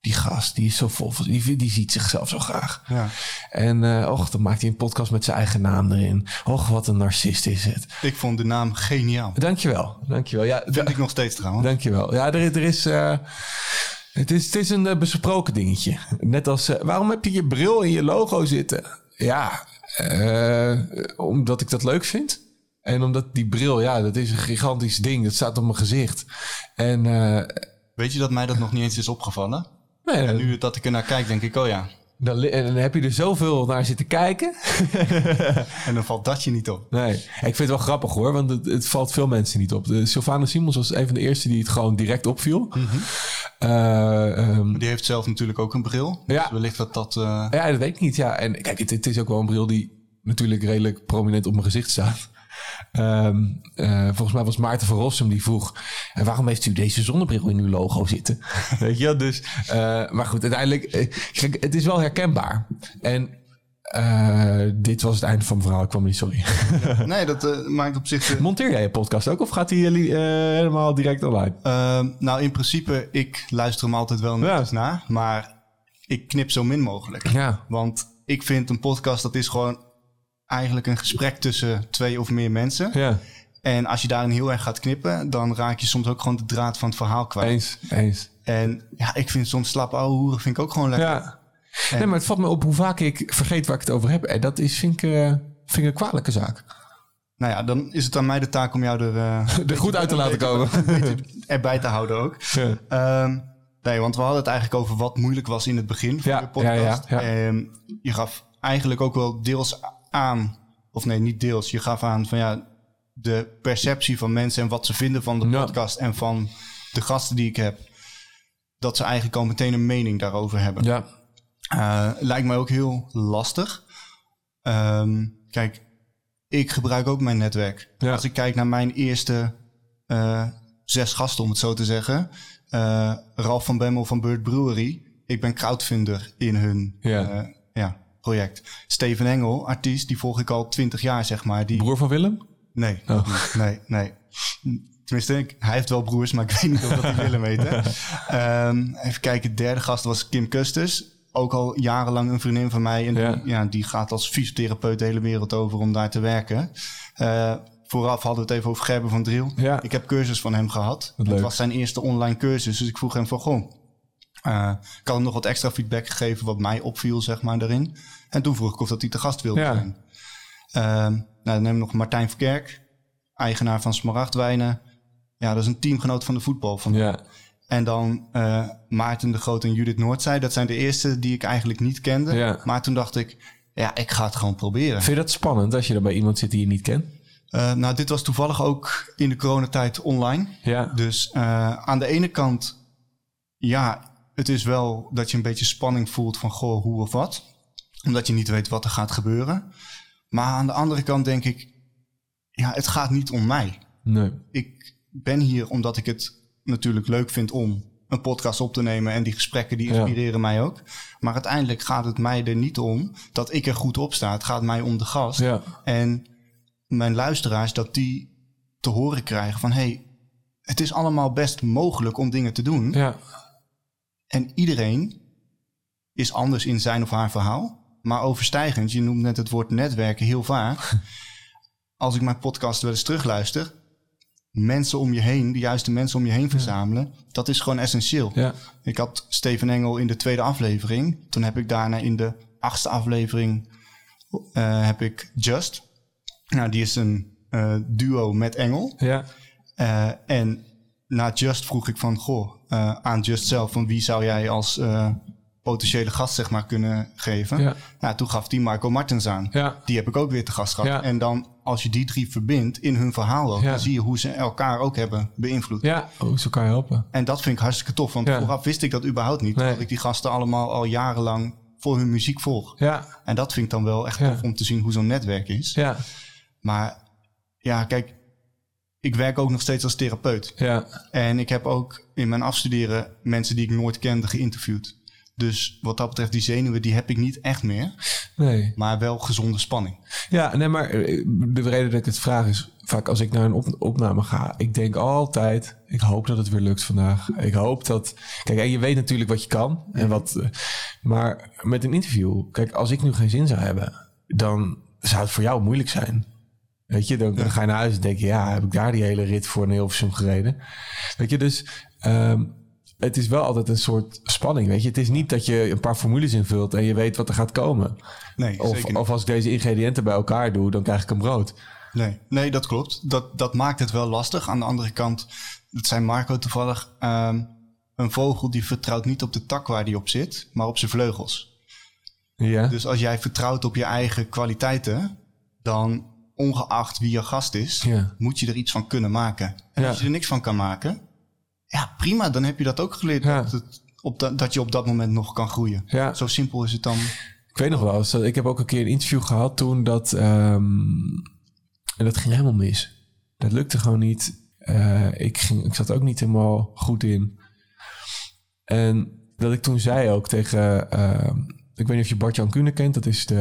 Speaker 3: die gast, die is zo vol, die, die ziet zichzelf zo graag.
Speaker 2: Ja.
Speaker 3: En eh och, dan maakt hij een podcast met zijn eigen naam erin. Och, wat een narcist is het.
Speaker 2: Ik vond de naam geniaal.
Speaker 3: Dankjewel, dankjewel. Ja,
Speaker 2: Vind ik nog steeds trouwens.
Speaker 3: Dankjewel. Ja, er, er is. eh, het is, het is een eh, besproken dingetje. Net als. waarom heb je je bril in je logo zitten? Ja, omdat ik dat leuk vind. En omdat die bril, ja, dat is een gigantisch ding. Dat staat op mijn gezicht. En.
Speaker 2: Weet je dat mij dat nog niet eens is opgevallen?
Speaker 3: Nee,
Speaker 2: En nu dat ik er naar kijk, denk ik, oh ja.
Speaker 3: dan, dan heb je er zoveel naar zitten kijken.
Speaker 2: En dan valt dat je niet op.
Speaker 3: Nee, ik vind het wel grappig hoor, want het, het valt veel mensen niet op. De Sylvana Simons was een van de eerste die het gewoon direct opviel. Eh, ehm,
Speaker 2: Die heeft zelf natuurlijk ook een bril.
Speaker 3: Ja.
Speaker 2: Dus wellicht dat dat... eh,
Speaker 3: Ja, dat weet ik niet. Ja, en kijk, het, het is ook wel een bril die natuurlijk redelijk prominent op mijn gezicht staat. Ehm, eh, volgens mij was Maarten van Rossum die vroeg: "En waarom heeft u deze zonnebril in uw logo zitten? Weet je, dus. eh, maar goed, uiteindelijk, eh, kijk, het is wel herkenbaar. En dit was het einde van mijn verhaal. Ik kwam niet, sorry.
Speaker 2: nee, dat maakt op zich...
Speaker 3: Monteer jij je podcast ook of gaat die helemaal direct online?
Speaker 2: Ehm, nou, in principe, ik luister hem altijd wel netjes na. Maar ik knip zo min mogelijk.
Speaker 3: Ja,
Speaker 2: Want ik vind een podcast, dat is gewoon eigenlijk een gesprek tussen twee of meer mensen.
Speaker 3: ja,
Speaker 2: En als je daarin heel erg gaat knippen, dan raak je soms ook gewoon de draad van het verhaal kwijt.
Speaker 3: eens, eens.
Speaker 2: En ja, ik vind soms slap ouwe hoeren vind ik ook gewoon lekker.
Speaker 3: Ja. Nee, maar het valt me op hoe vaak ik vergeet waar ik het over heb. En dat is, vind ik, eh, vind ik een kwalijke zaak.
Speaker 2: Nou ja, dan is het aan mij de taak om jou er, eh,
Speaker 3: Er goed uit te laten komen.
Speaker 2: erbij te houden ook.
Speaker 3: Ja.
Speaker 2: Ehm, nee, want we hadden het eigenlijk over wat moeilijk was in het begin van
Speaker 3: Ja,
Speaker 2: de podcast.
Speaker 3: ja, ja, ja.
Speaker 2: Ehm, je gaf eigenlijk ook wel deels aan, of nee, niet deels. Je gaf aan van ja, de perceptie van mensen en wat ze vinden van de podcast en van de gasten die ik heb. Dat ze eigenlijk al meteen een mening daarover hebben.
Speaker 3: Ja,
Speaker 2: Eh, lijkt mij ook heel lastig. Ehm, kijk, ik gebruik ook mijn netwerk.
Speaker 3: Ja.
Speaker 2: Als ik kijk naar mijn eerste eh, zes gasten, om het zo te zeggen. eh Ralf van Bemmel van Bird Brewery. Ik ben crowdfunder in hun
Speaker 3: Ja.
Speaker 2: Project. Steven Engel, artiest, die volg ik al twintig jaar, zeg maar. Die,
Speaker 3: broer van Willem?
Speaker 2: Nee,
Speaker 3: Oh.
Speaker 2: nee, nee. Tenminste, ik- hij heeft wel broers, maar ik weet niet of dat hij Willem heet. Ehm, even kijken, de derde gast was Kim Custis. Ook al jarenlang een vriendin van mij. En
Speaker 3: Ja.
Speaker 2: Die, ja, die gaat als fysiotherapeut de hele wereld over om daar te werken. Eh, vooraf hadden we het even over Gerben van Driel.
Speaker 3: Ja.
Speaker 2: Ik heb cursus van hem gehad. Het
Speaker 3: leuk.
Speaker 2: was zijn eerste online cursus. Dus ik vroeg hem van, goh... eh, ik had hem nog wat extra feedback gegeven wat mij opviel, zeg maar, daarin. En toen vroeg ik of dat hij te gast wilde
Speaker 3: Ja.
Speaker 2: zijn. Ehm, nou, dan hebben we nog Martijn Verkerk, eigenaar van Smaragdwijnen. Ja, dat is een teamgenoot van de voetbal. Van.
Speaker 3: Ja.
Speaker 2: En dan eh, Maarten de Groot en Judith Noordzij. Dat zijn de eerste die ik eigenlijk niet kende.
Speaker 3: Ja.
Speaker 2: Maar toen dacht ik, ja, ik ga het gewoon proberen.
Speaker 3: Vind je dat spannend als je er bij iemand zit die je niet kent?
Speaker 2: Eh, nou, dit was toevallig ook in de coronatijd online.
Speaker 3: Ja.
Speaker 2: Dus aan de ene kant, ja, het is wel dat je een beetje spanning voelt van goh, hoe of wat. Omdat je niet weet wat er gaat gebeuren. Maar aan de andere kant denk ik, ja, het gaat niet om mij.
Speaker 3: Nee.
Speaker 2: Ik ben hier omdat ik het natuurlijk leuk vind om een podcast op te nemen. En die gesprekken die
Speaker 3: Ja.
Speaker 2: inspireren mij ook. Maar uiteindelijk gaat het mij er niet om dat ik er goed op sta. Het gaat mij om de gast.
Speaker 3: Ja.
Speaker 2: En mijn luisteraars, dat die te horen krijgen van... hey, het is allemaal best mogelijk om dingen te doen.
Speaker 3: Ja.
Speaker 2: En iedereen is anders in zijn of haar verhaal. Maar overstijgend, je noemt net het woord netwerken heel vaak. Als ik mijn podcast wel eens terugluister, mensen om je heen, de juiste mensen om je heen verzamelen, dat is gewoon essentieel.
Speaker 3: Ja.
Speaker 2: Ik had Steven Engel in de tweede aflevering. Toen heb ik daarna in de achtste aflevering eh, heb ik Just. Nou, die is een eh, duo met Engel.
Speaker 3: Ja.
Speaker 2: Eh, en na Just vroeg ik van, goh, eh, aan Just zelf, van wie zou jij als eh, potentiële gast zeg maar kunnen geven?
Speaker 3: Ja.
Speaker 2: Nou, toen gaf die Marco Martens aan.
Speaker 3: Ja.
Speaker 2: Die heb ik ook weer te gast gehad.
Speaker 3: Ja.
Speaker 2: En dan, als je die drie verbindt in hun verhaal ook, dan zie je hoe ze elkaar ook hebben beïnvloed.
Speaker 3: Ja, hoe ze elkaar helpen.
Speaker 2: En dat vind ik hartstikke tof, want vooraf wist ik dat überhaupt niet.
Speaker 3: Nee.
Speaker 2: Terwijl ik die gasten allemaal al jarenlang voor hun muziek volg.
Speaker 3: Ja.
Speaker 2: En dat vind ik dan wel echt tof om te zien hoe zo'n netwerk is.
Speaker 3: Ja.
Speaker 2: Maar ja, kijk, ik werk ook nog steeds als therapeut.
Speaker 3: Ja.
Speaker 2: En ik heb ook in mijn afstuderen mensen die ik nooit kende geïnterviewd. Dus wat dat betreft, die zenuwen, die heb ik niet echt meer.
Speaker 3: Nee.
Speaker 2: Maar wel gezonde spanning.
Speaker 3: Ja, nee, maar eh, de reden dat ik het vraag is... vaak als ik naar een op- opname ga... ik denk altijd, ik hoop dat het weer lukt vandaag. Ik hoop dat... Kijk, en je weet natuurlijk wat je kan. En wat, eh, maar met een interview... Kijk, als ik nu geen zin zou hebben... dan zou het voor jou moeilijk zijn. Weet je, dan, dan ga je naar huis en denk je... ja, heb ik daar die hele rit voor een Hilversum gereden? Weet je, dus... ehm, het is wel altijd een soort spanning, weet je. Het is niet dat je een paar formules invult en je weet wat er gaat komen.
Speaker 2: Nee,
Speaker 3: Of,
Speaker 2: zeker niet.
Speaker 3: of als ik deze ingrediënten bij elkaar doe, dan krijg ik een brood.
Speaker 2: Nee, nee, dat klopt. Dat, dat maakt het wel lastig. Aan de andere kant, dat zei Marco toevallig... ehm, een vogel die vertrouwt niet op de tak waar die op zit, maar op zijn vleugels.
Speaker 3: Ja.
Speaker 2: Dus als jij vertrouwt op je eigen kwaliteiten, dan ongeacht wie je gast is,
Speaker 3: Ja.
Speaker 2: moet je er iets van kunnen maken. En
Speaker 3: Ja.
Speaker 2: als je er niks van kan maken, ja, prima, dan heb je dat ook geleerd.
Speaker 3: Ja.
Speaker 2: Dat, het op dat, dat je op dat moment nog kan groeien.
Speaker 3: Ja.
Speaker 2: Zo simpel is het dan.
Speaker 3: Ik weet nog wel eens, ik heb ook een keer een interview gehad toen dat... ehm, en dat ging helemaal mis. Dat lukte gewoon niet. Eh, ik, ging, ik zat ook niet helemaal goed in. En dat ik toen zei ook tegen... ehm, ik weet niet of je Bart-Jan Kuhne kent. Dat is de,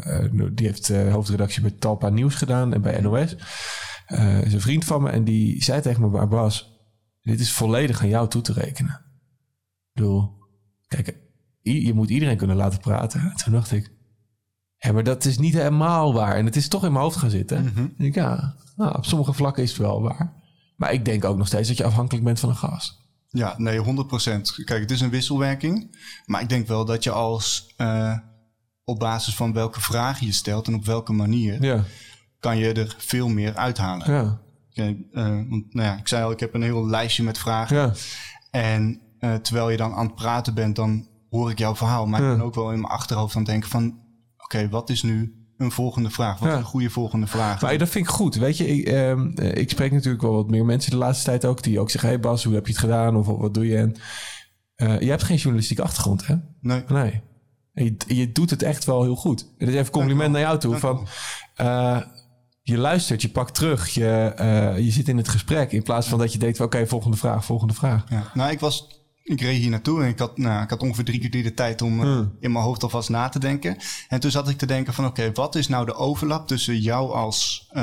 Speaker 3: eh, die heeft de hoofdredactie bij Talpa Nieuws gedaan en bij NOS. Eh is een vriend van me en die zei tegen me... Bas, dit is volledig aan jou toe te rekenen. Ik bedoel, kijk, je moet iedereen kunnen laten praten. En Toen dacht ik, ja, maar dat is niet helemaal waar. En het is toch in mijn hoofd gaan zitten.
Speaker 2: Mhm.
Speaker 3: Ik, ja, nou, op sommige vlakken is het wel waar. Maar ik denk ook nog steeds dat je afhankelijk bent van een gast.
Speaker 2: Ja, nee, 100%. Kijk, het is een wisselwerking. Maar ik denk wel dat je als eh, op basis van welke vragen je stelt en op welke manier,
Speaker 3: Ja,
Speaker 2: kan je er veel meer uithalen.
Speaker 3: ja,
Speaker 2: Kijk, eh, want, nou ja, ik zei al, ik heb een heel lijstje met vragen.
Speaker 3: ja.
Speaker 2: En eh, terwijl je dan aan het praten bent, dan hoor ik jouw verhaal. Maar ik ben ook wel in mijn achterhoofd aan het denken van... Oké, wat is nu een volgende vraag? Wat
Speaker 3: Ja.
Speaker 2: een goede volgende vraag?
Speaker 3: Maar dat vind ik goed. Weet je, ik, ehm, eh, ik spreek natuurlijk wel wat meer mensen de laatste tijd ook... die ook zeggen, hey Bas, hoe heb je het gedaan? Of wat doe je? En, eh, je hebt geen journalistieke achtergrond, hè?
Speaker 2: Nee,
Speaker 3: Nee. En je, je doet het echt wel heel goed. En dat is even compliment naar jou toe. Van, eh, je luistert, je pakt terug, je, je zit in het gesprek. In plaats van dat je denkt, oké, volgende vraag, volgende vraag.
Speaker 2: ja. Nou, ik was... Ik reed hier naartoe en ik had, nou, ik had ongeveer drie kwartier de tijd om eh,
Speaker 3: Hmm.
Speaker 2: in mijn hoofd alvast na te denken. En toen zat ik te denken van oké, wat is nou de overlap tussen jou als, eh,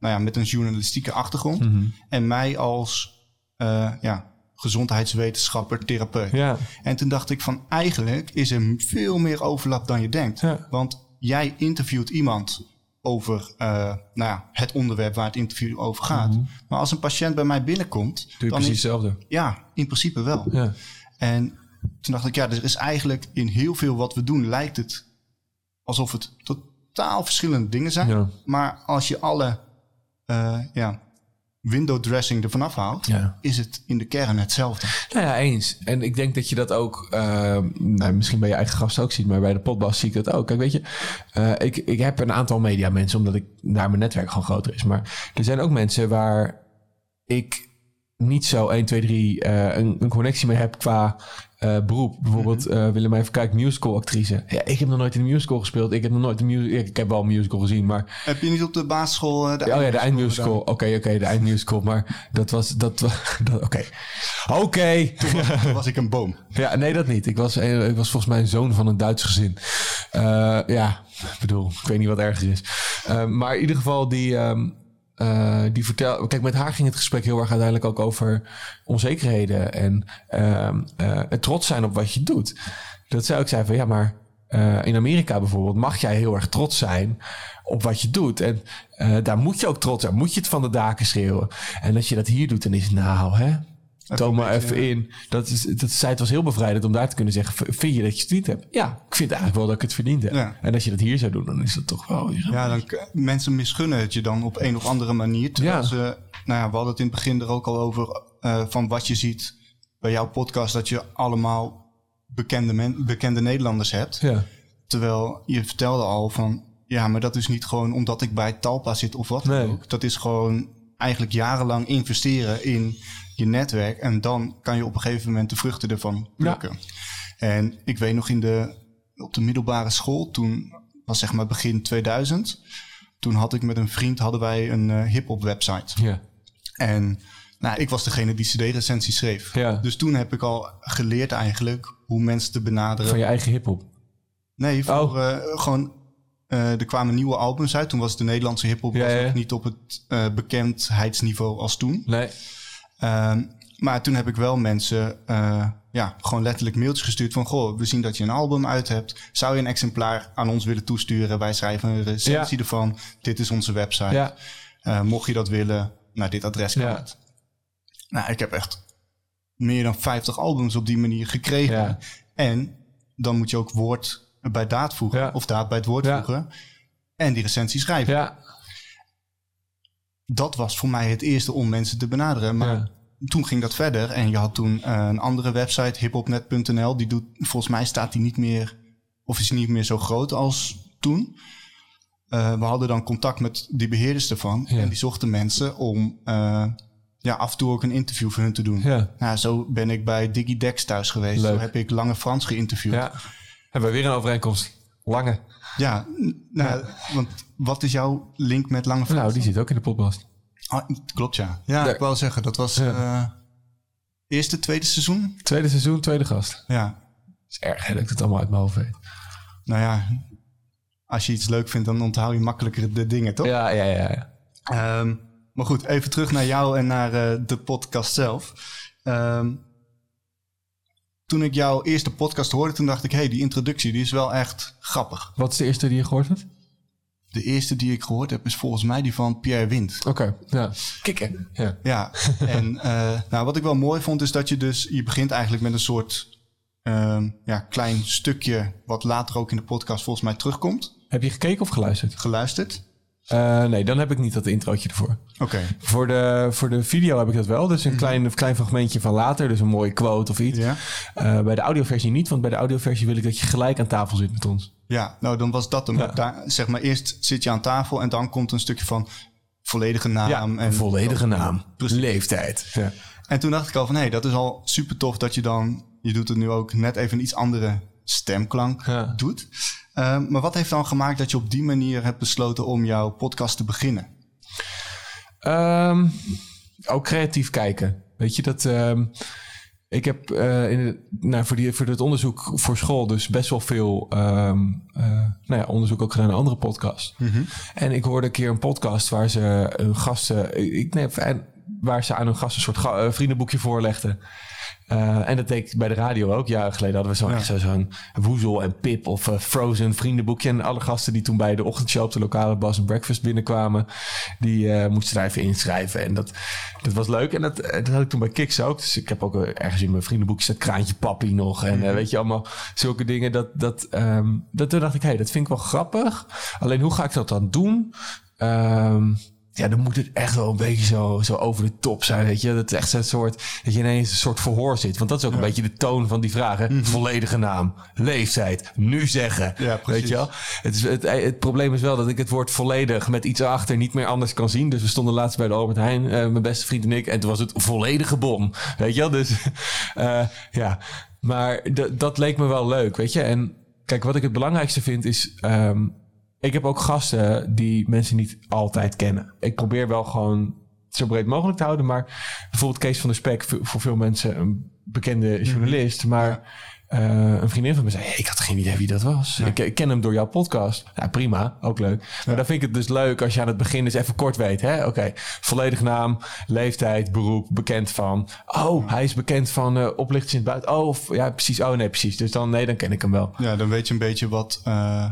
Speaker 2: nou ja, met een journalistieke achtergrond
Speaker 3: Mhm.
Speaker 2: en mij als, eh, ja, gezondheidswetenschapper, therapeut.
Speaker 3: Ja,
Speaker 2: En toen dacht ik van eigenlijk is er veel meer overlap dan je denkt.
Speaker 3: Ja.
Speaker 2: Want jij interviewt iemand over eh, nou ja, het onderwerp waar het interview over gaat. Maar als een patiënt bij mij binnenkomt,
Speaker 3: Mhm. doe je
Speaker 2: dan
Speaker 3: precies hetzelfde.
Speaker 2: ja, in principe wel.
Speaker 3: Ja.
Speaker 2: En toen dacht ik, ja, er is eigenlijk in heel veel wat we doen, lijkt het alsof het totaal verschillende dingen zijn.
Speaker 3: Ja.
Speaker 2: Maar als je alle eh, ja, window dressing ervan afhaalt,
Speaker 3: Ja.
Speaker 2: is het in de kern hetzelfde.
Speaker 3: Nou ja, eens. En ik denk dat je dat ook, eh, nou, misschien bij je eigen gast ook ziet, maar bij de potbas zie ik dat ook. Kijk, weet je, eh, ik, ik heb een aantal media mensen, omdat ik daar mijn netwerk gewoon groter is. Maar er zijn ook mensen waar ik niet zo 1, 2, 3 eh, een, een connectie mee heb qua eh, beroep. Bijvoorbeeld eh Willemijn Verkijk, musical actrice. Ja, ik heb nog nooit in een musical gespeeld. Ik heb nog nooit een musical... Ik heb wel een musical gezien, maar...
Speaker 2: Heb je niet op de basisschool eh, de
Speaker 3: Oh ja, de
Speaker 2: eindmusical.
Speaker 3: Oké, oké, de eindmusical. Maar dat was... Dat, dat, oké. Oké.
Speaker 2: Toen was ik een boom.
Speaker 3: Ja, nee, dat niet. Ik was, eh, ik was volgens mij een zoon van een Duits gezin. Ja, ik bedoel, ik weet niet wat erger is. Maar in ieder geval, die, ehm eh, die vertel. Kijk, met haar ging het gesprek heel erg uiteindelijk ook over onzekerheden en ehm, eh, het trots zijn op wat je doet. Dat zij ook zei van ja, maar eh, in Amerika bijvoorbeeld mag jij heel erg trots zijn op wat je doet. En daar moet je ook trots zijn. Moet je het van de daken schreeuwen. En als je dat hier doet, dan is het nou, hè? Toon maar even in. Dat is, dat zei, het was heel bevrijdend om daar te kunnen zeggen: Vind je dat je het verdiend hebt? Ja, ik vind eigenlijk wel dat ik het verdiend heb.
Speaker 2: Ja.
Speaker 3: En als je dat hier zou doen, dan is dat toch wel.
Speaker 2: Ja, dan, mensen misgunnen het je dan op een of andere manier. Terwijl ze, nou ja, we hadden het in het begin er ook al over eh, van wat je ziet bij jouw podcast, dat je allemaal bekende, men, bekende Nederlanders hebt.
Speaker 3: Ja.
Speaker 2: Terwijl je vertelde al van, ja, maar dat is niet gewoon omdat ik bij Talpa zit of wat
Speaker 3: Nee.
Speaker 2: ook. Dat is gewoon eigenlijk jarenlang investeren in je netwerk. En dan kan je op een gegeven moment de vruchten ervan plukken. En ik weet nog in de, op de middelbare school, toen was zeg maar begin 2000. Toen had ik met een vriend, hadden wij een eh, hip-hop website.
Speaker 3: Ja.
Speaker 2: En nou, ik was degene die CD-recensie schreef.
Speaker 3: Ja.
Speaker 2: Dus toen heb ik al geleerd eigenlijk hoe mensen te benaderen.
Speaker 3: Van je eigen hip-hop.
Speaker 2: Nee, voor,
Speaker 3: Oh.
Speaker 2: eh, gewoon. eh, er kwamen nieuwe albums uit. Toen was de Nederlandse hip-hop
Speaker 3: Ja,
Speaker 2: niet op het bekendheidsniveau als toen.
Speaker 3: Nee.
Speaker 2: Ehm, maar toen heb ik wel mensen eh, ja, gewoon letterlijk mailtjes gestuurd van... Goh, we zien dat je een album uit hebt. Zou je een exemplaar aan ons willen toesturen? Wij schrijven een recensie ervan. Dit is onze website.
Speaker 3: Ja.
Speaker 2: Eh, mocht je dat willen, naar dit adres kan
Speaker 3: Ja.
Speaker 2: het. Nou, ik heb echt meer dan 50 albums op die manier gekregen. En dan moet je ook woord bij daad voegen. Of daad bij het woord voegen. En die recensie schrijven.
Speaker 3: Ja.
Speaker 2: Dat was voor mij het eerste om mensen te benaderen. Maar
Speaker 3: Ja.
Speaker 2: toen ging dat verder. En je had toen eh, een andere website, hiphopnet.nl. Die doet, volgens mij staat die niet meer, of is niet meer zo groot als toen. Eh, we hadden dan contact met die beheerders ervan.
Speaker 3: Ja.
Speaker 2: En die zochten mensen om eh, ja, af en toe ook een interview voor hun te doen.
Speaker 3: Ja.
Speaker 2: Nou, zo ben ik bij DigiDex thuis geweest.
Speaker 3: Leuk.
Speaker 2: Zo heb ik Lange Frans geïnterviewd.
Speaker 3: Ja. Hebben we weer een overeenkomst. Lange.
Speaker 2: Ja, nou, want wat is jouw link met Lange Frans?
Speaker 3: Nou, die zit ook in de podcast.
Speaker 2: Ah, klopt, ja. Ja, ik wou zeggen, dat was
Speaker 3: Ja.
Speaker 2: eh, eerste, tweede seizoen.
Speaker 3: Tweede seizoen, tweede gast.
Speaker 2: Ja,
Speaker 3: Het is erg hè, dat ik het allemaal uit mijn hoofd weet.
Speaker 2: nou ja, als je iets leuk vindt, dan onthoud je makkelijker de dingen, toch?
Speaker 3: Ja, ja, ja. ja.
Speaker 2: Ehm, maar goed, even terug naar jou en naar eh, de podcast zelf. Ehm, toen ik jouw eerste podcast hoorde, toen dacht ik... hé, hey, die introductie die is wel echt grappig.
Speaker 3: Wat is de eerste die je gehoord hebt?
Speaker 2: De eerste die ik gehoord heb is volgens mij die van Pierre Wind.
Speaker 3: Oké, ja. Kikken. Ja.
Speaker 2: Ja, en eh, nou, wat ik wel mooi vond is dat je dus... je begint eigenlijk met een soort ehm, ja, klein stukje... wat later ook in de podcast volgens mij terugkomt.
Speaker 3: Heb je gekeken of geluisterd?
Speaker 2: Geluisterd.
Speaker 3: Eh, nee, dan heb ik niet dat introotje ervoor.
Speaker 2: Oké,
Speaker 3: Voor de, voor de video heb ik dat wel. Dus een klein, klein fragmentje van later. Dus een mooie quote of iets.
Speaker 2: ja.
Speaker 3: Eh, bij de audioversie niet, want bij de audioversie wil ik dat je gelijk aan tafel zit met ons.
Speaker 2: Ja, nou dan was dat hem.
Speaker 3: Ja.
Speaker 2: Daar, zeg maar, eerst zit je aan tafel en dan komt een stukje van volledige naam. en
Speaker 3: een volledige naam.
Speaker 2: Precies.
Speaker 3: Leeftijd. Ja.
Speaker 2: En toen dacht ik al van, hé, dat is al super tof dat je dan, je doet het nu ook net even een iets andere stemklank doet. Ehm, maar wat heeft dan gemaakt dat je op die manier hebt besloten om jouw podcast te beginnen?
Speaker 3: Ehm, ook creatief kijken. Weet je dat. ehm, ik heb eh, in nou, voor, die, voor het onderzoek voor school dus best wel veel eh, nou ja, onderzoek ook gedaan naar andere podcasts. En ik hoorde een keer een podcast waar ze hun gasten. Ik, nee, waar ze aan hun gasten een soort ga- eh, vriendenboekje voorlegden. Eh, en dat deed ik bij de radio ook. Jaren geleden hadden we zo, echt zo- zo'n Woezel en Pip of eh, Frozen vriendenboekje. En alle gasten die toen bij de ochtendshow op de lokale Bas Breakfast binnenkwamen, die eh, moesten daar even inschrijven. En dat, dat was leuk. En dat, dat had ik toen bij Kiks ook. Dus ik heb ook ergens in mijn vriendenboekje dat kraantje papi nog. En eh, weet je, allemaal zulke dingen. Dat, dat, ehm, dat, toen dacht ik, hé, hey, dat vind ik wel grappig. Alleen hoe ga ik dat dan doen? Ehm, ja, dan moet het echt wel een beetje zo, zo over de top zijn, weet je. Dat het echt zo'n soort, dat je ineens een soort verhoor zit. Want dat is ook een beetje de toon van die vragen. Volledige naam, leeftijd, nu zeggen.
Speaker 2: Ja, precies.
Speaker 3: weet je wel? Het, is, het, het probleem is wel dat ik het woord volledig met iets achter niet meer anders kan zien. Dus we stonden laatst bij de Albert Heijn, eh, mijn beste vriend en ik. En toen was het volledige bom, weet je wel? Dus eh, ja, maar dat leek me wel leuk, weet je. En kijk, wat ik het belangrijkste vind is... ehm, ik heb ook gasten die mensen niet altijd kennen. Ik probeer wel gewoon zo breed mogelijk te houden. Maar bijvoorbeeld Kees van der Spek, voor veel mensen een bekende journalist. Maar eh, een vriendin van me zei: Ik had geen idee wie dat was. Ik, ik ken hem door jouw podcast. Ja, prima, ook leuk. Maar dan vind ik het dus leuk als je aan het begin eens even kort weet. hè? Oké, volledig naam, leeftijd, beroep, bekend van. Oh, hij is bekend van oplichters in het buiten. Oh, of, ja, precies. Oh, nee, precies. Dus dan, nee, dan ken ik hem wel.
Speaker 2: Ja, dan weet je een beetje wat... eh,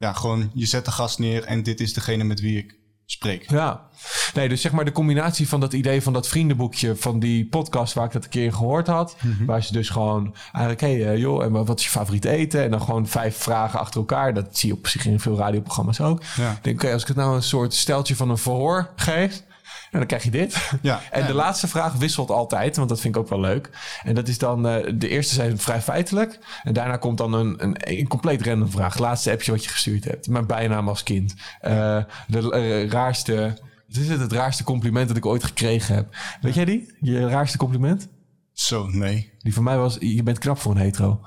Speaker 2: ja, gewoon je zet de gast neer en dit is degene met wie ik spreek.
Speaker 3: Ja, nee, dus zeg maar de combinatie van dat idee van dat vriendenboekje van die podcast waar ik dat een keer gehoord had. Waar ze dus gewoon eigenlijk, hé hey, eh, joh, en wat is je favoriet eten? En dan gewoon vijf vragen achter elkaar. Dat zie je op zich in veel radioprogramma's ook.
Speaker 2: Ja.
Speaker 3: Ik denk, oké, als ik het nou een soort steltje van een verhoor geef. En dan krijg je dit.
Speaker 2: Ja.
Speaker 3: En de laatste vraag wisselt altijd, want dat vind ik ook wel leuk. En dat is dan, eh, de eerste zijn vrij feitelijk. En daarna komt dan een, een, een compleet random vraag. Laatste appje wat je gestuurd hebt. Mijn bijnaam als kind. Eh, de eh, raarste, wat is het, het raarste compliment dat ik ooit gekregen heb. Weet jij die? Je raarste compliment?
Speaker 2: Zo, nee.
Speaker 3: Die van mij was, je bent knap voor een hetero.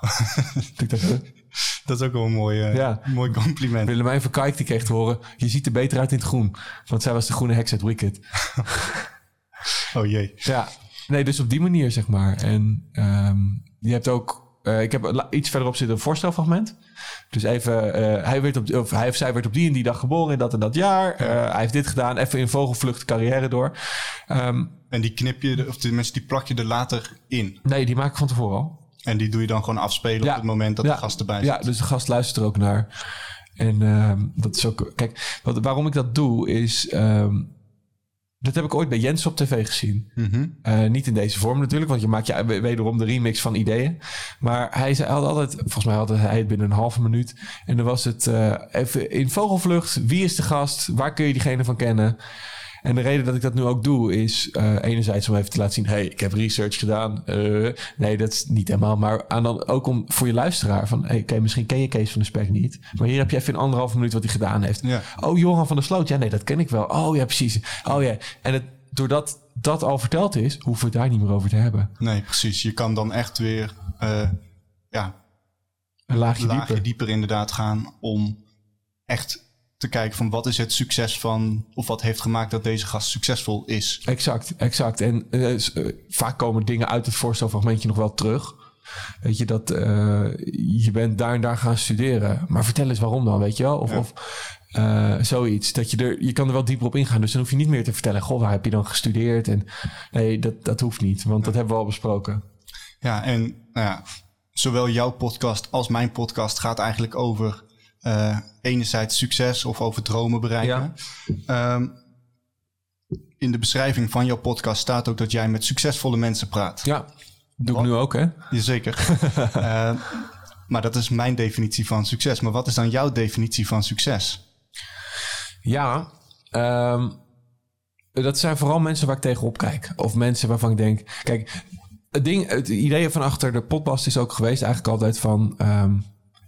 Speaker 3: ik dacht?
Speaker 2: Dat is ook wel een mooi, eh,
Speaker 3: Ja.
Speaker 2: mooi compliment.
Speaker 3: Willemijn van Kijk die kreeg te horen, je ziet er beter uit in het groen. Want zij was de groene heks uit Wicked.
Speaker 2: Oh jee.
Speaker 3: Ja, nee, dus op die manier zeg maar. En ehm, je hebt ook, eh, ik heb iets verderop zitten een voorstelfragment. Dus even, eh, hij, werd op, of hij of zij werd op die en die dag geboren in dat en dat jaar. Hij heeft dit gedaan, even in vogelvlucht carrière door. Ehm,
Speaker 2: En die knip je, of tenminste die plak je er later in.
Speaker 3: nee, die maak ik van tevoren al.
Speaker 2: En die doe je dan gewoon afspelen
Speaker 3: Ja.
Speaker 2: op het moment dat
Speaker 3: Ja.
Speaker 2: de gast erbij zit.
Speaker 3: Ja, dus de gast luistert er ook naar. En ehm, dat is ook... Kijk, wat, waarom ik dat doe is... ehm, dat heb ik ooit bij Jens op tv gezien.
Speaker 2: Mhm.
Speaker 3: Eh, niet in deze vorm natuurlijk, want je maakt ja, we- wederom de remix van ideeën. Maar hij zei had altijd, volgens mij had hij het binnen een halve minuut. En dan was het eh, even in vogelvlucht. Wie is de gast? Waar kun je diegene van kennen? En de reden dat ik dat nu ook doe is eh, enerzijds om even te laten zien... hey, ik heb research gedaan. Eh, nee, dat is niet helemaal. Maar aan dan ook om voor je luisteraar van... hey, misschien ken je Kees van de Spek niet. Maar hier heb je even in anderhalve minuut wat hij gedaan heeft.
Speaker 2: Ja.
Speaker 3: Oh, Johan van der Sloot. Ja, nee, dat ken ik wel. Oh ja, precies. Oh ja. En het, doordat dat al verteld is, hoeven we het daar niet meer over te hebben.
Speaker 2: Nee, precies. Je kan dan echt weer eh, ja,
Speaker 3: Een laagje
Speaker 2: laagje
Speaker 3: dieper.
Speaker 2: dieper. inderdaad gaan om echt te kijken van wat is het succes van... of wat heeft gemaakt dat deze gast succesvol is.
Speaker 3: Exact, exact. En eh, eh, vaak komen dingen uit het voorstelfragmentje nog wel terug. Weet je, dat eh, je bent daar en daar gaan studeren. Maar vertel eens waarom dan, weet je wel? Of,
Speaker 2: Ja.
Speaker 3: of zoiets. Dat je, er, je kan er wel dieper op ingaan. Dus dan hoef je niet meer te vertellen... goh, waar heb je dan gestudeerd? En, nee, dat, dat hoeft niet. Want dat hebben we al besproken.
Speaker 2: Ja, en nou ja, zowel jouw podcast als mijn podcast gaat eigenlijk over eh, enerzijds succes of over dromen bereiken. Ehm, in de beschrijving van jouw podcast staat ook dat jij met succesvolle mensen praat.
Speaker 3: Ja, doe ik nu ook, hè?
Speaker 2: Jazeker. Eh, maar dat is mijn definitie van succes. Maar wat is dan jouw definitie van succes?
Speaker 3: Ja, ehm, dat zijn vooral mensen waar ik tegenop kijk. Of mensen waarvan ik denk... Kijk, het, ding, het idee van achter de podcast is ook geweest eigenlijk altijd van...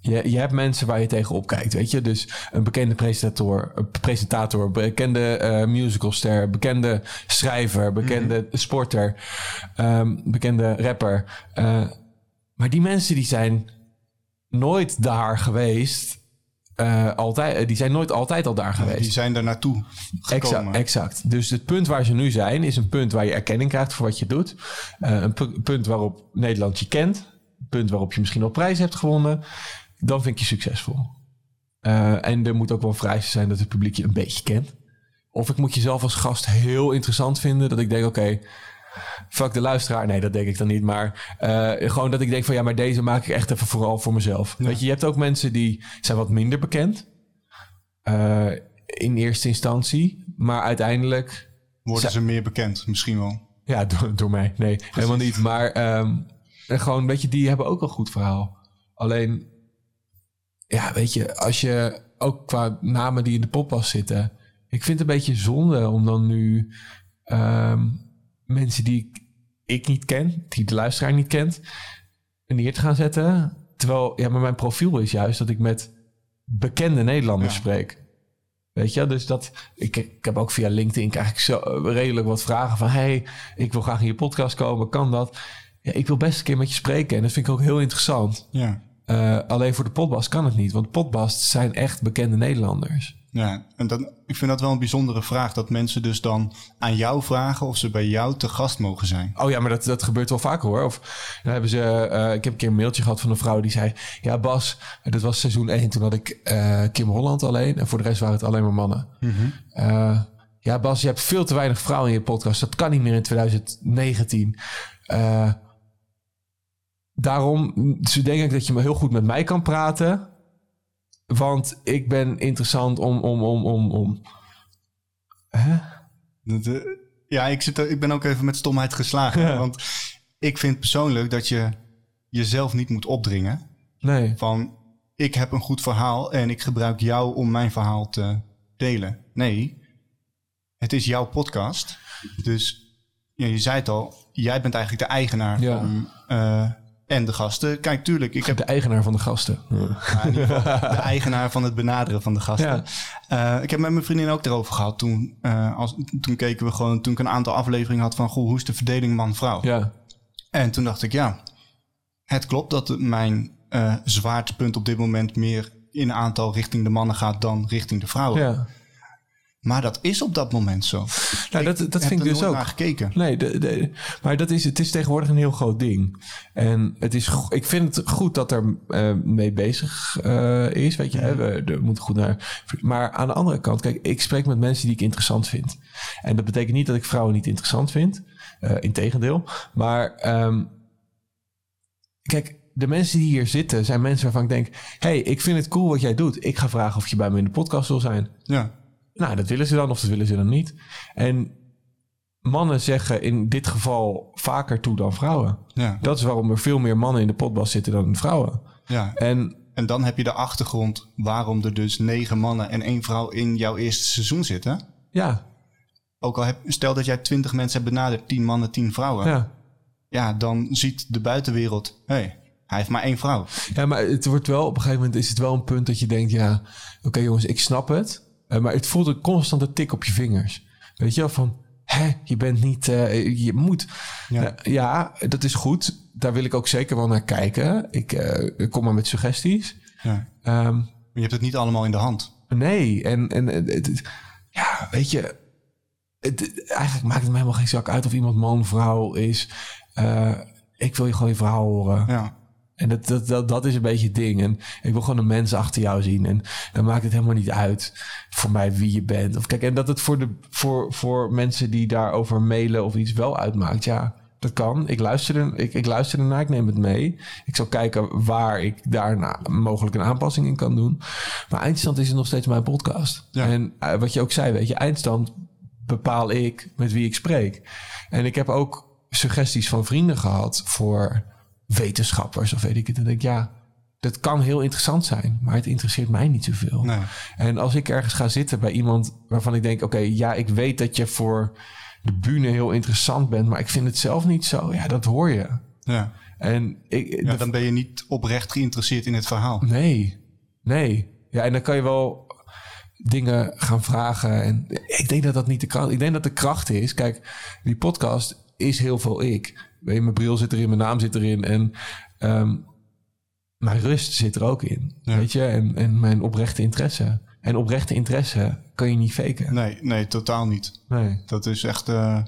Speaker 3: je, je hebt mensen waar je tegenop kijkt, weet je. Dus een bekende presentator, een presentator bekende eh, musicalster... bekende schrijver, bekende sporter, ehm, bekende rapper. Eh, maar die mensen die zijn nooit daar geweest... eh, altijd, die zijn nooit altijd al daar geweest.
Speaker 2: Die zijn daar naartoe gekomen.
Speaker 3: Exact, exact. Dus het punt waar ze nu zijn, is een punt waar je erkenning krijgt voor wat je doet. Een pu- punt waarop Nederland je kent. Een punt waarop je misschien al prijs hebt gewonnen. Dan vind ik je succesvol. Eh, en er moet ook wel vereisten zijn dat het publiek je een beetje kent. Of ik moet jezelf als gast heel interessant vinden. Dat ik denk, oké, fuck de luisteraar. Nee, dat denk ik dan niet. Maar eh, gewoon dat ik denk van, ja, maar deze maak ik echt even vooral voor mezelf. Weet je, je hebt ook mensen die zijn wat minder bekend. eh, in eerste instantie. Maar uiteindelijk
Speaker 2: Worden ze meer bekend, misschien wel.
Speaker 3: ja, door, door mij. Nee, helemaal niet. Maar ehm, gewoon, weet je, die hebben ook een goed verhaal. Alleen, ja, weet je, als je ook qua namen die in de podcast zitten. Ik vind het een beetje zonde om dan nu ehm, mensen die ik, ik niet ken, die de luisteraar niet kent, neer te gaan zetten. Terwijl, ja, maar mijn profiel is juist dat ik met bekende Nederlanders
Speaker 2: Ja.
Speaker 3: spreek. Weet je, dus dat ik, ik heb ook via LinkedIn krijg ik zo redelijk wat vragen van: hey, ik wil graag in je podcast komen, kan dat? Ja, ik wil best een keer met je spreken en dat vind ik ook heel interessant.
Speaker 2: Ja.
Speaker 3: Eh, alleen voor de potbast kan het niet. Want potbast zijn echt bekende Nederlanders.
Speaker 2: Ja, en dan, ik vind dat wel een bijzondere vraag. Dat mensen dus dan aan jou vragen of ze bij jou te gast mogen zijn.
Speaker 3: Oh ja, maar dat, dat gebeurt wel vaker hoor. Of dan hebben ze. eh, ik heb een keer een mailtje gehad van een vrouw die zei: Ja, Bas, dat was seizoen 1. Toen had ik eh, Kim Holland alleen. En voor de rest waren het alleen maar mannen. Eh, ja, Bas, je hebt veel te weinig vrouwen in je podcast. Dat kan niet meer in 2019. Daarom denk ik dat je me heel goed met mij kan praten. Want ik ben interessant om. om, om, om, om. Hè?
Speaker 2: Eh, ja, ik, zit ik ben ook even met stomheid geslagen.
Speaker 3: Ja.
Speaker 2: Want ik vind persoonlijk dat je jezelf niet moet opdringen.
Speaker 3: Nee.
Speaker 2: Van, ik heb een goed verhaal en ik gebruik jou om mijn verhaal te delen. Nee, het is jouw podcast. Dus ja, je zei het al, jij bent eigenlijk de eigenaar
Speaker 3: Ja.
Speaker 2: van... eh, en de gasten. Kijk, tuurlijk, ik heb
Speaker 3: De eigenaar van de gasten.
Speaker 2: Ja, de eigenaar van het benaderen van de gasten. Eh, ik heb met mijn vriendin ook erover gehad. Toen, eh, als, toen keken we gewoon, toen ik een aantal afleveringen had van, goh, hoe is de verdeling man-vrouw?
Speaker 3: Ja.
Speaker 2: En toen dacht ik, ja, het klopt dat mijn eh zwaartepunt op dit moment meer in aantal richting de mannen gaat dan richting de vrouwen.
Speaker 3: ja.
Speaker 2: Maar dat is op dat moment zo.
Speaker 3: Nou, dat, dat vind ik
Speaker 2: er
Speaker 3: dus ook.
Speaker 2: naar gekeken.
Speaker 3: Nee, de, de, maar dat is, het is tegenwoordig een heel groot ding. En het is, ik vind het goed dat er eh, mee bezig eh, is. Weet je, hè, we, moeten goed naar. Maar aan de andere kant, kijk, ik spreek met mensen die ik interessant vind. En dat betekent niet dat ik vrouwen niet interessant vind. Eh integendeel. Maar ehm, kijk, de mensen die hier zitten zijn mensen waarvan ik denk: hey, ik vind het cool wat jij doet. Ik ga vragen of je bij me in de podcast wil zijn.
Speaker 2: Ja,
Speaker 3: Nou, dat willen ze dan of dat willen ze dan niet. En mannen zeggen in dit geval vaker toe dan vrouwen.
Speaker 2: ja,
Speaker 3: Dat is waarom er veel meer mannen in de potbas zitten dan vrouwen.
Speaker 2: ja.
Speaker 3: En
Speaker 2: En dan heb je de achtergrond waarom er dus negen mannen en één vrouw in jouw eerste seizoen zitten.
Speaker 3: ja,
Speaker 2: Ook al heb, stel dat jij twintig mensen hebt benaderd, tien mannen, tien vrouwen. Ja,
Speaker 3: ja.
Speaker 2: dan ziet de buitenwereld, hé, hey, hij heeft maar één vrouw.
Speaker 3: ja, maar het wordt wel op een gegeven moment is het wel een punt dat je denkt: ja, oké jongens, ik snap het. Eh, maar het voelt een constante tik op je vingers. Weet je wel van. Hè, je bent niet, eh, je moet.
Speaker 2: Ja.
Speaker 3: Ja. ja, dat is goed. Daar wil ik ook zeker wel naar kijken. Ik eh, kom maar met suggesties.
Speaker 2: Ja.
Speaker 3: Ehm,
Speaker 2: Maar je hebt het niet allemaal in de hand.
Speaker 3: Nee, en, en het- ja, weet je, het, eigenlijk maakt het me helemaal geen zak uit of iemand man, vrouw is. Eh, ik wil je gewoon je verhaal horen.
Speaker 2: Ja,
Speaker 3: En dat, dat, dat, dat is een beetje het ding. En ik wil gewoon een mens achter jou zien. En dan maakt het helemaal niet uit voor mij wie je bent. Of kijk, en dat het voor, de, voor, voor mensen die daarover mailen of iets wel uitmaakt. Ja, dat kan. Ik luister, er, ik, ik luister ernaar, ik neem het mee. Ik zal kijken waar ik daarna mogelijk een aanpassing in kan doen. Maar eindstand is het nog steeds mijn podcast.
Speaker 2: Ja.
Speaker 3: En eh, wat je ook zei, weet je, eindstand bepaal ik met wie ik spreek. En ik heb ook suggesties van vrienden gehad voor wetenschappers of weet ik het. En denk ik, ja, dat kan heel interessant zijn, maar het interesseert mij niet zoveel.
Speaker 2: nee.
Speaker 3: En als ik ergens ga zitten bij iemand waarvan ik denk, oké, ja, ik weet dat je voor de bühne heel interessant bent, maar ik vind het zelf niet zo. Ja, dat hoor je.
Speaker 2: Ja.
Speaker 3: En ik,
Speaker 2: ja,
Speaker 3: de-
Speaker 2: dan ben je niet oprecht geïnteresseerd in het verhaal.
Speaker 3: Nee, nee. Ja, en dan kan je wel dingen gaan vragen. En ik denk dat dat niet de kracht... Ik denk dat de kracht is... Kijk, die podcast is heel veel ik. Mijn bril zit erin, mijn naam zit erin. En ehm, mijn rust zit er ook in.
Speaker 2: Ja.
Speaker 3: Weet je? En, en mijn oprechte interesse. En oprechte interesse kan je niet faken.
Speaker 2: Nee, nee, totaal niet.
Speaker 3: Nee.
Speaker 2: Dat is echt, eh,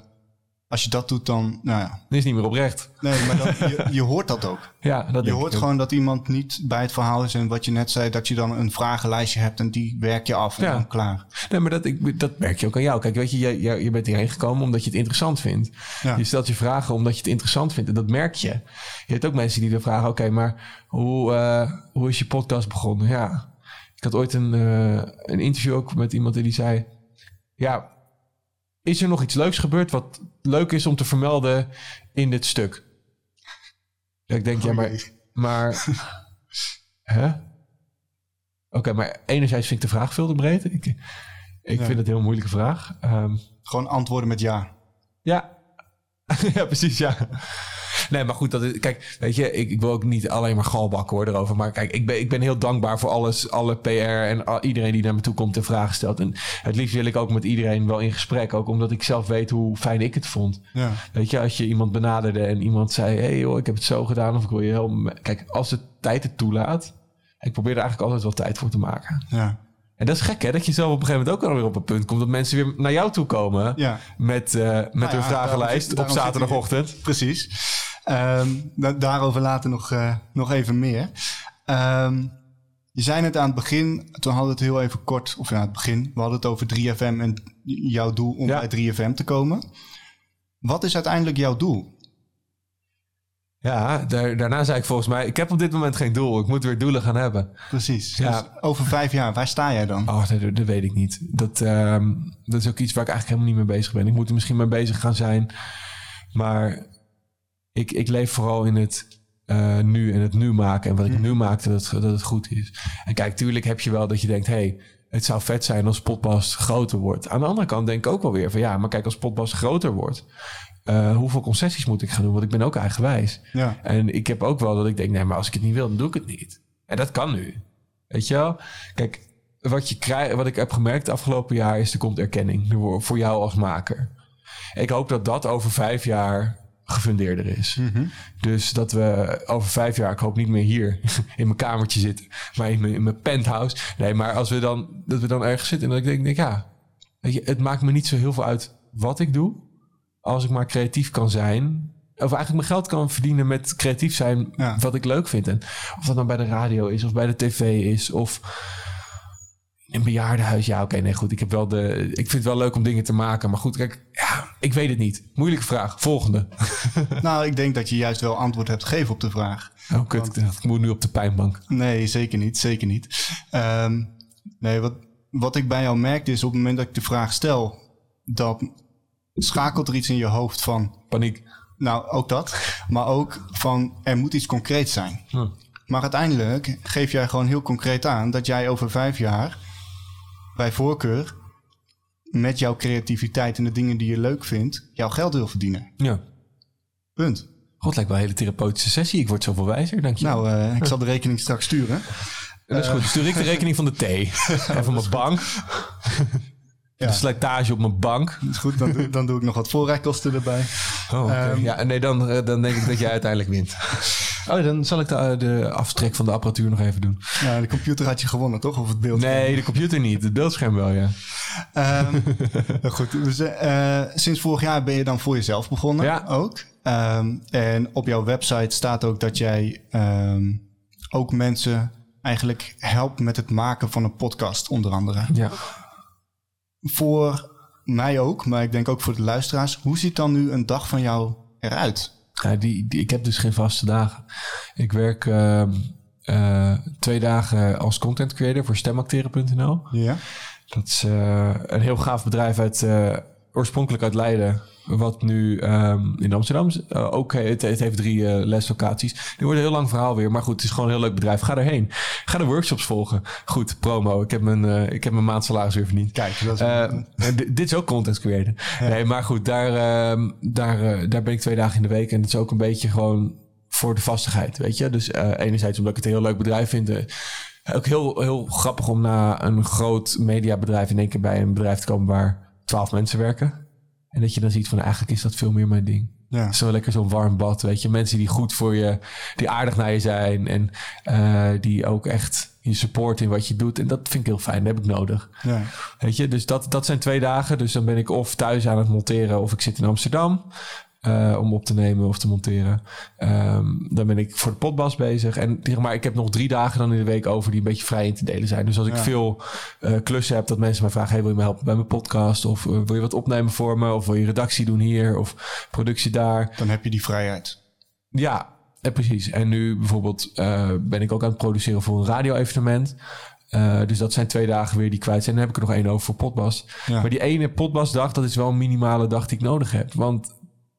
Speaker 2: als je dat doet dan, nou ja.
Speaker 3: Dat is niet meer oprecht.
Speaker 2: Nee, maar dan, je, je hoort dat ook.
Speaker 3: Ja, dat
Speaker 2: Je hoort
Speaker 3: ook.
Speaker 2: gewoon dat iemand niet bij het verhaal is. En wat je net zei, dat je dan een vragenlijstje hebt en die werk je af en
Speaker 3: Ja.
Speaker 2: dan klaar.
Speaker 3: Nee, maar dat, ik, dat merk je ook aan jou. Kijk, weet je, je, je, bent hierheen gekomen omdat je het interessant vindt.
Speaker 2: Ja.
Speaker 3: Je stelt je vragen omdat je het interessant vindt. En dat merk je. Je hebt ook mensen die dan vragen... oké, maar hoe, eh, hoe is je podcast begonnen? Ja, ik had ooit een, eh, een interview ook met iemand die zei... ja, is er nog iets leuks gebeurd... wat leuk is om te vermelden in dit stuk? Ja, ik denk, ja,
Speaker 2: Oh
Speaker 3: maar... maar hè? Oké, maar enerzijds vind ik de vraag veel te breed. Ik, ik
Speaker 2: Ja.
Speaker 3: vind het een heel moeilijke vraag. Ehm,
Speaker 2: Gewoon antwoorden met ja.
Speaker 3: ja. ja, precies, ja. Nee, maar goed, dat is, kijk, weet je, ik, ik wil ook niet alleen maar galbakken hoor erover. Maar kijk, ik ben, ik ben heel dankbaar voor alles, alle PR en al- iedereen die naar me toe komt en vragen stelt. En het liefst wil ik ook met iedereen wel in gesprek. Ook omdat ik zelf weet hoe fijn ik het vond.
Speaker 2: Ja.
Speaker 3: Weet je, als je iemand benaderde en iemand zei: Hé hey joh, ik heb het zo gedaan. Of ik wil je helpen. Kijk, als de tijd het toelaat. Ik probeer er eigenlijk altijd wel tijd voor te maken.
Speaker 2: Ja.
Speaker 3: En dat is gek, hè? Dat je zelf op een gegeven moment ook alweer op een punt komt dat mensen weer naar jou toe komen.
Speaker 2: Ja.
Speaker 3: Met, eh, met
Speaker 2: ja,
Speaker 3: hun vragenlijst
Speaker 2: daarom
Speaker 3: op zaterdagochtend.
Speaker 2: Precies. Ehm, da- daarover later nog, eh, nog even meer. Ehm, je zei het aan het begin, toen hadden we het heel even kort, of ja, aan het begin, we hadden het over 3FM en jouw doel om
Speaker 3: Ja.
Speaker 2: bij 3FM te komen. Wat is uiteindelijk jouw doel?
Speaker 3: Ja, daar, daarna zei ik volgens mij: Ik heb op dit moment geen doel. Ik moet weer doelen gaan hebben.
Speaker 2: Precies.
Speaker 3: Ja.
Speaker 2: Dus over vijf jaar, waar sta jij dan?
Speaker 3: Oh, dat, dat weet ik niet. Dat, ehm, dat is ook iets waar ik eigenlijk helemaal niet mee bezig ben. Ik moet er misschien mee bezig gaan zijn. Maar ik, ik leef vooral in het eh, nu en het nu maken. En wat ik nu maak, dat het, dat het goed is. En kijk, tuurlijk heb je wel dat je denkt... hey, het zou vet zijn als Potbas groter wordt. Aan de andere kant denk ik ook wel weer van... ja, maar kijk, als Potbas groter wordt... eh, hoeveel concessies moet ik gaan doen? Want ik ben ook eigenwijs.
Speaker 2: Ja.
Speaker 3: En ik heb ook wel dat ik denk, nee, maar als ik het niet wil, dan doe ik het niet. En dat kan nu. Weet je wel? Kijk, wat, je krijgt, wat ik heb gemerkt het afgelopen jaar is, er komt erkenning voor- jou als maker. Ik hoop dat dat over vijf jaar gefundeerder is. Dus dat we over vijf jaar, ik hoop niet meer hier in mijn kamertje zitten, maar in mijn, in mijn penthouse. Nee, maar als we dan, dat we dan ergens zitten en dat ik denk, denk ja, weet je, het maakt me niet zo heel veel uit wat ik doe. Als ik maar creatief kan zijn. Of eigenlijk mijn geld kan verdienen met creatief zijn
Speaker 2: Ja.
Speaker 3: wat ik leuk vind. En of dat nou bij de radio is, of bij de tv is, of in een bejaardenhuis. Ja, oké, nee, goed. Ik, heb wel de, ik vind het wel leuk om dingen te maken. Maar goed, kijk, ja, ik weet het niet. Moeilijke vraag. Volgende.
Speaker 2: Nou, ik denk dat je juist wel antwoord hebt gegeven op de vraag.
Speaker 3: Oh, kut. Ik dacht, Ik moet nu op de pijnbank.
Speaker 2: Nee, zeker niet. Zeker niet. Ehm, nee, wat, wat ik bij jou merkte is op het moment dat ik de vraag stel, dat schakelt er iets in je hoofd van,
Speaker 3: Paniek.
Speaker 2: nou ook dat, maar ook van er moet iets concreets zijn.
Speaker 3: Hm.
Speaker 2: Maar uiteindelijk geef jij gewoon heel concreet aan dat jij over vijf jaar bij voorkeur met jouw creativiteit en de dingen die je leuk vindt, jouw geld wil verdienen.
Speaker 3: Ja.
Speaker 2: Punt.
Speaker 3: God, lijkt wel een hele therapeutische sessie. Ik word zoveel wijzer, dank je.
Speaker 2: Nou, eh, ik zal de rekening straks sturen.
Speaker 3: dat is goed. Stuur ik de rekening van de thee. En van mijn bank.
Speaker 2: Ja.
Speaker 3: De slijtage op mijn bank.
Speaker 2: Dat is goed, dan, doe- dan doe ik nog wat voorrijkosten erbij.
Speaker 3: Oh.
Speaker 2: Ehm.
Speaker 3: ja, nee, dan, eh, dan denk ik dat jij uiteindelijk wint. Oh, dan zal ik de, eh, de aftrek van de apparatuur nog even doen.
Speaker 2: Ja, de computer had je gewonnen, toch? Of het beeld?
Speaker 3: Nee, de computer niet. Het beeldscherm wel, ja.
Speaker 2: Ehm, nou goed, dus, eh, sinds vorig jaar ben je dan voor jezelf begonnen
Speaker 3: Ja.
Speaker 2: ook. Ehm, en op jouw website staat ook dat jij ook mensen eigenlijk helpt met het maken van een podcast, onder andere.
Speaker 3: Ja.
Speaker 2: Voor mij ook, maar ik denk ook voor de luisteraars. Hoe ziet dan nu een dag van jou eruit?
Speaker 3: Ja, die, die, ik heb dus geen vaste dagen. Ik werk ehm, eh, twee dagen als content creator voor stemacteren.nl.
Speaker 2: Ja.
Speaker 3: Dat is eh, een heel gaaf bedrijf uit, eh, oorspronkelijk uit Leiden. Wat nu ehm, in Amsterdam eh, ook het, het heeft drie eh, leslocaties. Die wordt een heel lang verhaal weer. Maar goed, het is gewoon een heel leuk bedrijf. Ga erheen. Ga de workshops volgen. Goed, promo. Ik heb mijn, eh, ik heb mijn maandsalaris weer verdiend.
Speaker 2: Kijk, dat is
Speaker 3: Eh, dit is ook content creator. Nee, maar goed, daar, ehm, daar, eh, daar ben ik twee dagen in de week. En het is ook een beetje gewoon voor de vastigheid, weet je. Dus eh, enerzijds omdat ik het een heel leuk bedrijf vind. eh, ook heel, heel grappig om na een groot mediabedrijf in één keer bij een bedrijf te komen waar twaalf mensen werken. En dat je dan ziet van eigenlijk is dat veel meer mijn ding.
Speaker 2: Ja.
Speaker 3: Zo lekker zo'n warm bad, weet je. Mensen die goed voor je, die aardig naar je zijn. En eh, die ook echt je support in wat je doet. En dat vind ik heel fijn, dat heb ik nodig.
Speaker 2: ja.
Speaker 3: Weet je, dus dat, dat zijn twee dagen. Dus dan ben ik of thuis aan het monteren of ik zit in Amsterdam. Eh, om op te nemen of te monteren. Ehm, dan ben ik voor de potbas bezig. En zeg maar, ik heb nog drie dagen dan in de week over die een beetje vrij in te delen zijn. Dus als ik
Speaker 2: Ja.
Speaker 3: veel eh, klussen heb, dat mensen mij vragen: hey, wil je me helpen bij mijn podcast? Of eh, wil je wat opnemen voor me? Of wil je redactie doen hier? Of productie daar?
Speaker 2: Dan heb je die vrijheid.
Speaker 3: Ja, eh, precies. En nu bijvoorbeeld ben ik ook aan het produceren voor een radio-evenement. Dus dat zijn twee dagen weer die kwijt zijn. Dan heb ik er nog één over voor Potbas.
Speaker 2: Ja.
Speaker 3: Maar die ene Potbasdag, dat is wel een minimale dag die ik nodig heb. Want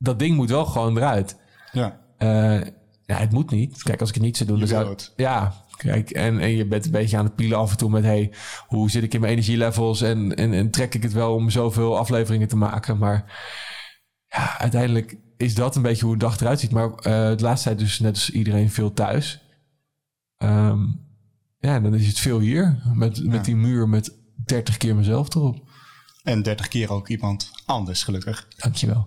Speaker 3: dat ding moet wel gewoon eruit.
Speaker 2: Ja.
Speaker 3: Eh, ja, het moet niet. Kijk, als ik het niet zou doen,
Speaker 2: Je
Speaker 3: dan zou
Speaker 2: het.
Speaker 3: Ja, kijk, en, en je bent een beetje aan het pielen af en toe met... hey, hoe zit ik in mijn energielevels en, en, en trek ik het wel om zoveel afleveringen te maken? Maar ja, uiteindelijk is dat een beetje hoe de dag eruit ziet. Maar uh, de laatste tijd dus net als iedereen veel thuis. Ehm, ja, dan is het veel hier. Met, met die muur met 30 keer mezelf erop.
Speaker 2: En 30 keer ook iemand anders, gelukkig.
Speaker 3: Dankjewel.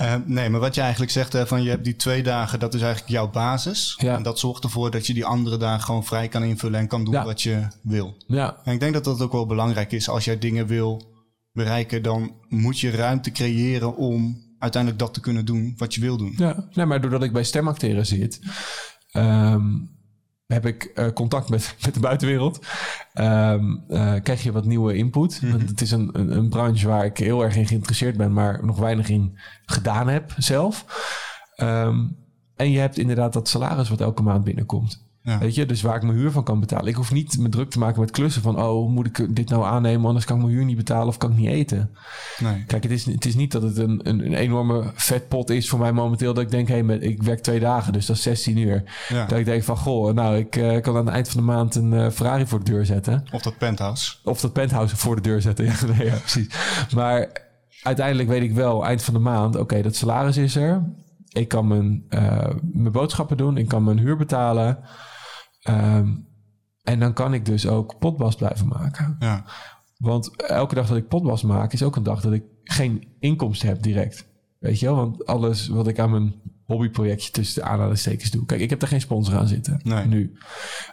Speaker 2: uh, nee, maar wat je eigenlijk zegt, hè, van je hebt die twee dagen, dat is eigenlijk jouw basis.
Speaker 3: Ja.
Speaker 2: En dat zorgt ervoor dat je die andere dagen gewoon vrij kan invullen en kan doen
Speaker 3: Ja.
Speaker 2: wat je wil.
Speaker 3: Ja,
Speaker 2: En ik denk dat dat ook wel belangrijk is. Als jij dingen wil bereiken, dan moet je ruimte creëren om uiteindelijk dat te kunnen doen wat je wil doen.
Speaker 3: ja. Nee, maar doordat ik bij stemacteren zit, ehm, heb ik eh, contact met, met de buitenwereld. Ehm, eh, krijg je wat nieuwe input. Want het is een, een, een branche waar ik heel erg in geïnteresseerd ben, maar nog weinig in gedaan heb zelf. Ehm, en je hebt inderdaad dat salaris wat elke maand binnenkomt.
Speaker 2: Ja.
Speaker 3: Weet je, dus waar ik mijn huur van kan betalen. Ik hoef niet me druk te maken met klussen van... oh, moet ik dit nou aannemen, anders kan ik mijn huur niet betalen... of kan ik niet eten.
Speaker 2: Nee.
Speaker 3: Kijk, het is, het is niet dat het een, een, een enorme vetpot is voor mij momenteel... dat ik denk, hé, hey, ik werk twee dagen, dus dat is 16 uur.
Speaker 2: Ja.
Speaker 3: Dat ik denk van, goh, nou, ik eh, kan aan het eind van de maand... een eh, Ferrari voor de deur zetten.
Speaker 2: Of dat penthouse.
Speaker 3: Of dat penthouse voor de deur zetten. Ja, nee, ja precies. Maar uiteindelijk weet ik wel, eind van de maand... oké, dat salaris is er. Ik kan mijn, eh, mijn boodschappen doen. Ik kan mijn huur betalen. Ehm, en dan kan ik dus ook potbast blijven maken.
Speaker 2: Ja.
Speaker 3: Want elke dag dat ik potwas maak, is ook een dag dat ik geen inkomsten heb direct. Weet je wel? Want alles wat ik aan mijn hobbyprojectje tussen de aanhalingstekens doe. Kijk, ik heb er geen sponsor aan zitten.
Speaker 2: Nee.
Speaker 3: Nu.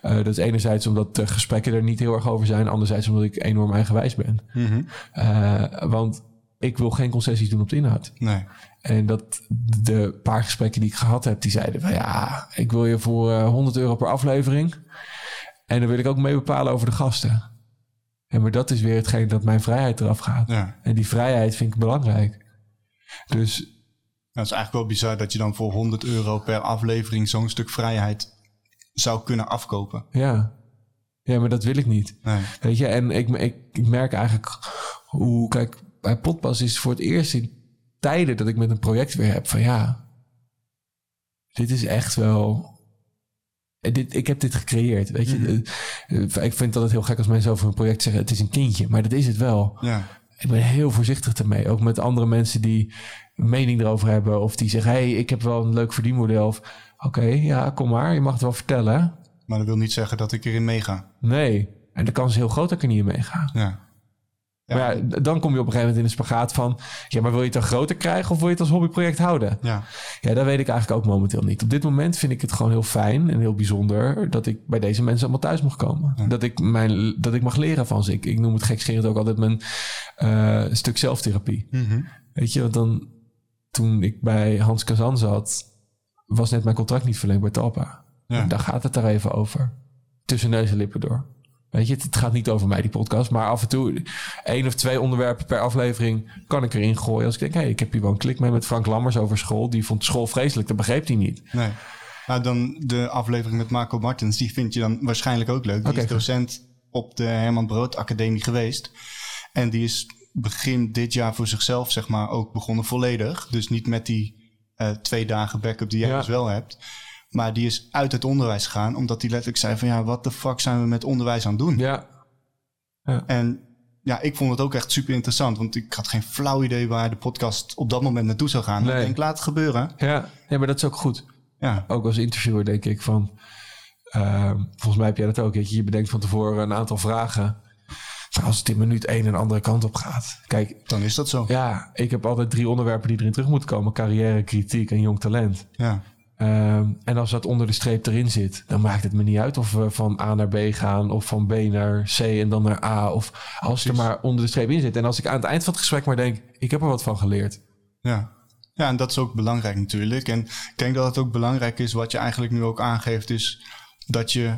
Speaker 3: Eh, dat is enerzijds omdat de gesprekken er niet heel erg over zijn. Anderzijds omdat ik enorm eigenwijs ben.
Speaker 2: Mhm.
Speaker 3: Eh, want ik wil geen concessies doen op de inhoud.
Speaker 2: Nee.
Speaker 3: En dat de paar gesprekken die ik gehad heb, die zeiden van ja, ik wil je voor eh, 100 euro per aflevering. En dan wil ik ook mee bepalen over de gasten. En maar dat is weer hetgeen dat mijn vrijheid eraf gaat.
Speaker 2: Ja.
Speaker 3: En die vrijheid vind ik belangrijk. Dus
Speaker 2: het is eigenlijk wel bizar dat je dan voor 100 euro per aflevering zo'n stuk vrijheid zou kunnen afkopen.
Speaker 3: ja. Ja, maar dat wil ik niet.
Speaker 2: Nee.
Speaker 3: Weet je, en ik, ik, ik merk eigenlijk hoe, kijk, bij Potpas is voor het eerst in tijden dat ik met een project weer heb van ja, dit is echt wel. eh, Dit, ik heb dit gecreëerd. Weet je, Eh, eh, ik vind dat het heel gek als mensen over een project zeggen: het is een kindje, maar dat is het wel.
Speaker 2: Ja.
Speaker 3: Ik ben heel voorzichtig ermee. Ook met andere mensen die een mening erover hebben. Of die zeggen: hey, ik heb wel een leuk verdienmodel. Of oké, ja, kom maar, je mag het wel vertellen.
Speaker 2: Maar dat wil niet zeggen dat ik erin meega.
Speaker 3: Nee. En de kans is heel groot dat ik er niet in meega.
Speaker 2: Ja. Ja.
Speaker 3: Maar ja, dan kom je op een gegeven moment in een spagaat van... ja, maar wil je het dan groter krijgen of wil je het als hobbyproject houden?
Speaker 2: Ja.
Speaker 3: Ja, dat weet ik eigenlijk ook momenteel niet. Op dit moment vind ik het gewoon heel fijn en heel bijzonder... dat ik bij deze mensen allemaal thuis mag komen. Dat, ik mijn, dat ik mag leren van ze. Ik, ik noem het gekscherend ook altijd mijn eh, stuk zelftherapie.
Speaker 2: Mhm.
Speaker 3: Weet je, want dan... toen ik bij Hans Kazan zat... was net mijn contract niet verlengd bij Talpa.
Speaker 2: Ja.
Speaker 3: En daar gaat het daar even over. Tussen neus en lippen door. Weet je, het, gaat niet over mij, die podcast. Maar af en toe één of twee onderwerpen per aflevering kan ik erin gooien. Als ik denk, hé, hey, ik heb hier wel een klik mee met Frank Lammers over school. Die vond school vreselijk, dat begreep hij niet.
Speaker 2: Nee. Nou, dan de aflevering met Marco Martens, die vind je dan waarschijnlijk ook leuk. Die is docent op de Herman Brood Academie geweest. En die is begin dit jaar voor zichzelf, zeg maar, ook begonnen volledig. Dus niet met die eh, twee dagen backup die jij
Speaker 3: Ja.
Speaker 2: dus wel hebt. Maar die is uit het onderwijs gegaan, omdat hij letterlijk zei van... ja, wat de fuck zijn we met onderwijs aan het doen?
Speaker 3: Ja,
Speaker 2: En ja, ik vond het ook echt super interessant. Want ik had geen flauw idee waar de podcast op dat moment naartoe zou gaan.
Speaker 3: Nee.
Speaker 2: Ik denk, laat het gebeuren.
Speaker 3: ja. ja, maar dat is ook goed.
Speaker 2: Ja,
Speaker 3: Ook als interviewer denk ik van... ehm, volgens mij heb jij dat ook. Weet je, je bedenkt van tevoren een aantal vragen. Maar als het in minuut één een andere kant op gaat. Kijk,
Speaker 2: dan is dat zo.
Speaker 3: ja, ik heb altijd drie onderwerpen die erin terug moeten komen. Carrière, kritiek en jong talent.
Speaker 2: Ja,
Speaker 3: Ehm, en als dat onder de streep erin zit, dan maakt het me niet uit of we van A naar B gaan of van B naar C en dan naar A. Of als het er maar onder de streep in zit. En als ik aan het eind van het gesprek maar denk, ik heb er wat van geleerd.
Speaker 2: ja. Ja, en dat is ook belangrijk natuurlijk. En ik denk dat het ook belangrijk is, wat je eigenlijk nu ook aangeeft, is dat je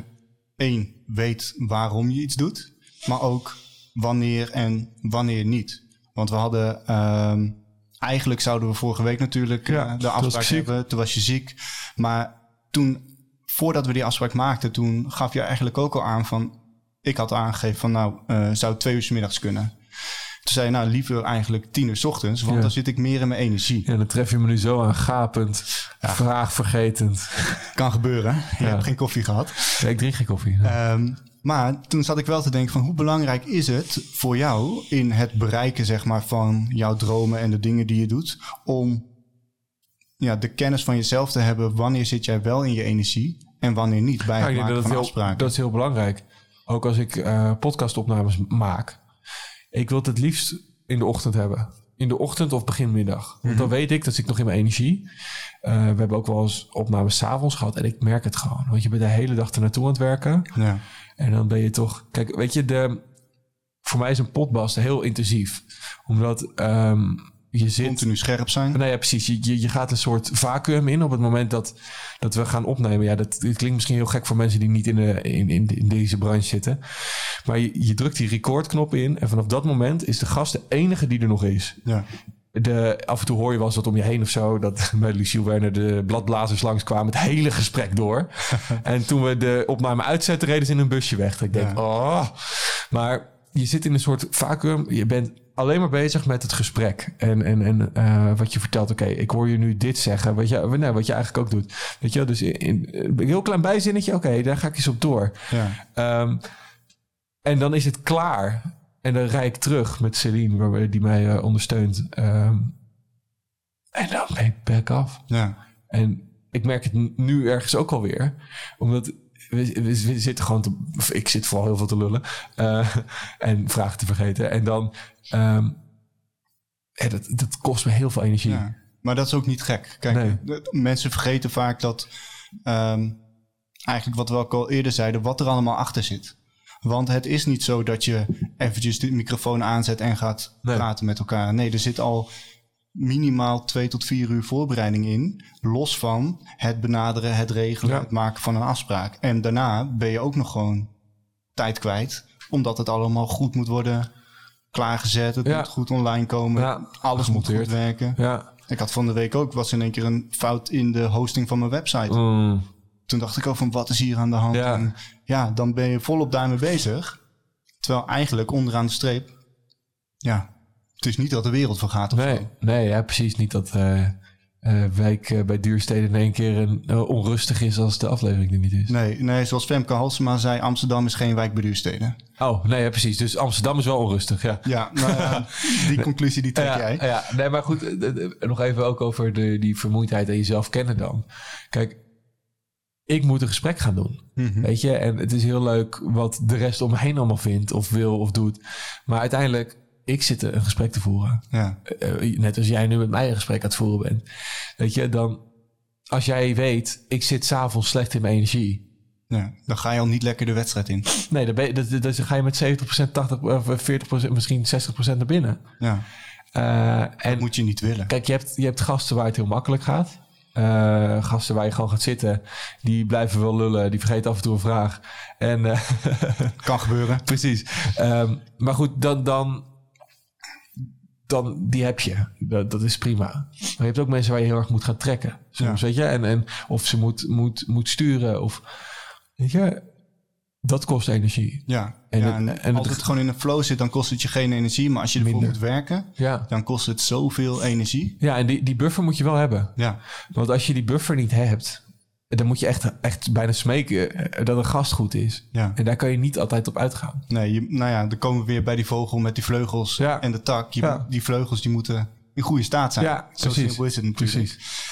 Speaker 2: één weet waarom je iets doet, maar ook wanneer en wanneer niet. Want we hadden, ehm, eigenlijk zouden we vorige week natuurlijk
Speaker 3: Ja,
Speaker 2: eh, de afspraak hebben. Toen was je ziek. Maar toen, voordat we die afspraak maakten, toen gaf je eigenlijk ook al aan van, ik had aangegeven van nou, eh, zou het twee uur 's middags kunnen. Toen zei je, nou liever eigenlijk tien uur 's ochtends, want
Speaker 3: Ja.
Speaker 2: dan zit ik meer in mijn energie.
Speaker 3: En dan tref je me nu zo aan gapend, vraag vergetend.
Speaker 2: Kan gebeuren. Je
Speaker 3: Ja.
Speaker 2: hebt geen koffie gehad.
Speaker 3: Ja, ik drink geen koffie.
Speaker 2: Ehm, maar toen zat ik wel te denken van hoe belangrijk is het voor jou in het bereiken zeg maar, van jouw dromen en de dingen die je doet om ja, de kennis van jezelf te hebben. Wanneer zit jij wel in je energie en wanneer niet bij
Speaker 3: Ja,
Speaker 2: het maken
Speaker 3: dat,
Speaker 2: van afspraken.
Speaker 3: heel, dat is heel belangrijk. Ook als ik eh, podcastopnames maak. Ik wil het het liefst in de ochtend hebben. In de ochtend of beginmiddag. Want dan weet ik, dat zit ik nog in mijn energie. Eh, we hebben ook wel eens opnames s'avonds gehad. En ik merk het gewoon. Want je bent de hele dag er naartoe aan het werken.
Speaker 2: ja.
Speaker 3: En dan ben je toch... Kijk, weet je, de, voor mij is een potbast heel intensief. Omdat ehm, je zit...
Speaker 2: Continu scherp zijn.
Speaker 3: Nou ja, precies. Je, je, je gaat een soort vacuüm in op het moment dat, dat we gaan opnemen. Ja, dat, dit klinkt misschien heel gek voor mensen die niet in, de, in, in, in deze branche zitten. Maar je, je drukt die recordknop in en vanaf dat moment is de gast de enige die er nog is.
Speaker 2: Ja.
Speaker 3: De, af en toe hoor je wel eens wat om je heen of zo. Dat bij Luciel Werner de bladblazers langskwamen. Het hele gesprek door. en toen we de opname uitzetten, reden ze in een busje weg. Ik denk,
Speaker 2: Ja.
Speaker 3: oh. Maar je zit in een soort vacuüm. Je bent alleen maar bezig met het gesprek. En, en, en eh, wat je vertelt. Oké, ik hoor je nu dit zeggen. Wat je, nee, wat je eigenlijk ook doet. Weet je wel? Dus in, in- een heel klein bijzinnetje. Oké, daar ga ik eens op door.
Speaker 2: Ja.
Speaker 3: Ehm, en dan is het klaar. En dan rijd ik terug met Celine, waar die mij eh, ondersteunt. Ehm, en dan ben ik back af.
Speaker 2: Ja.
Speaker 3: En ik merk het nu ergens ook alweer. Omdat we, we, we zitten gewoon te... of Ik zit vooral heel veel te lullen. eh, en vragen te vergeten. En dan... ehm, ja, dat, dat kost me heel veel energie.
Speaker 2: Ja. Maar dat is ook niet gek. Kijk,
Speaker 3: Nee.
Speaker 2: mensen vergeten vaak dat, ehm, eigenlijk wat we ook al eerder zeiden, wat er allemaal achter zit. Want het is niet zo dat je eventjes de microfoon aanzet en gaat
Speaker 3: Nee.
Speaker 2: praten met elkaar. Nee, er zit al minimaal twee tot vier uur voorbereiding in. Los van het benaderen, het regelen,
Speaker 3: Ja.
Speaker 2: het maken van een afspraak. En daarna ben je ook nog gewoon tijd kwijt. Omdat het allemaal goed moet worden klaargezet. Het
Speaker 3: Ja.
Speaker 2: moet goed online komen.
Speaker 3: Ja,
Speaker 2: Alles moet goed werken.
Speaker 3: Ja.
Speaker 2: Ik had van de week ook, was in één keer een fout in de hosting van mijn website.
Speaker 3: Mm.
Speaker 2: Toen dacht ik ook van, wat is hier aan de hand? En ja, dan ben je volop daarmee bezig. Terwijl eigenlijk onderaan de streep, ja, het is niet dat de wereld vergaat of
Speaker 3: Nee,
Speaker 2: zo.
Speaker 3: nee ja, precies niet dat eh eh, wijk eh, bij Duurstede in één keer een, onrustig is als de aflevering er niet is.
Speaker 2: Nee, nee, zoals Femke Halsema zei, Amsterdam is geen wijk bij duursteden.
Speaker 3: Oh, nee, ja, precies. Dus Amsterdam is wel onrustig, ja.
Speaker 2: Ja, nou ja, die conclusie die trek
Speaker 3: ja,
Speaker 2: jij.
Speaker 3: Ja, nee, maar goed, nog even ook over de, die vermoeidheid en jezelf kennen dan. Kijk, ik moet een gesprek gaan doen.
Speaker 2: Mhm.
Speaker 3: Weet je, en het is heel leuk wat de rest om me heen allemaal vindt of wil of doet. Maar uiteindelijk, ik zit een gesprek te voeren.
Speaker 2: Ja,
Speaker 3: Eh, net als jij nu met mij een gesprek aan het voeren bent. Weet je, dan als jij weet, ik zit s'avonds slecht in mijn energie.
Speaker 2: ja, dan ga je al niet lekker de wedstrijd in.
Speaker 3: Nee, dan, ben je, dan, dan- dan ga je met 70%, 80, of 40%, misschien 60% naar binnen.
Speaker 2: Ja,
Speaker 3: Eh,
Speaker 2: dat
Speaker 3: en
Speaker 2: moet je niet willen.
Speaker 3: kijk, je hebt, je hebt gasten waar het heel makkelijk gaat. Eh, gasten waar je gewoon gaat zitten, die blijven wel lullen, die vergeten af en toe een vraag. En eh,
Speaker 2: Kan gebeuren.
Speaker 3: Precies. Ehm, maar goed, dan, dan, dan die heb je. Dat, dat is prima. Maar je hebt ook mensen waar je heel erg moet gaan trekken. Soms,
Speaker 2: Ja.
Speaker 3: weet je. En, en of ze moet, moet, moet sturen. Of, weet je, dat kost energie.
Speaker 2: Ja,
Speaker 3: En
Speaker 2: ja, en,
Speaker 3: en
Speaker 2: als het gewoon in een flow zit, dan kost het je geen energie. Maar als je ervoor
Speaker 3: Minder.
Speaker 2: moet werken,
Speaker 3: Ja,
Speaker 2: dan kost het zoveel energie.
Speaker 3: ja en die, die buffer moet je wel hebben.
Speaker 2: Ja,
Speaker 3: Want als je die buffer niet hebt... dan moet je echt, echt bijna smeken eh, dat een gast goed is.
Speaker 2: ja.
Speaker 3: En daar kan je niet altijd op uitgaan.
Speaker 2: Nee, je, nou ja, dan komen we weer bij die vogel met die vleugels
Speaker 3: Ja.
Speaker 2: en de tak. Je,
Speaker 3: Ja.
Speaker 2: Die vleugels die moeten in goede staat zijn.
Speaker 3: Ja,
Speaker 2: Zo
Speaker 3: precies.
Speaker 2: simpel is het natuurlijk.
Speaker 3: Precies.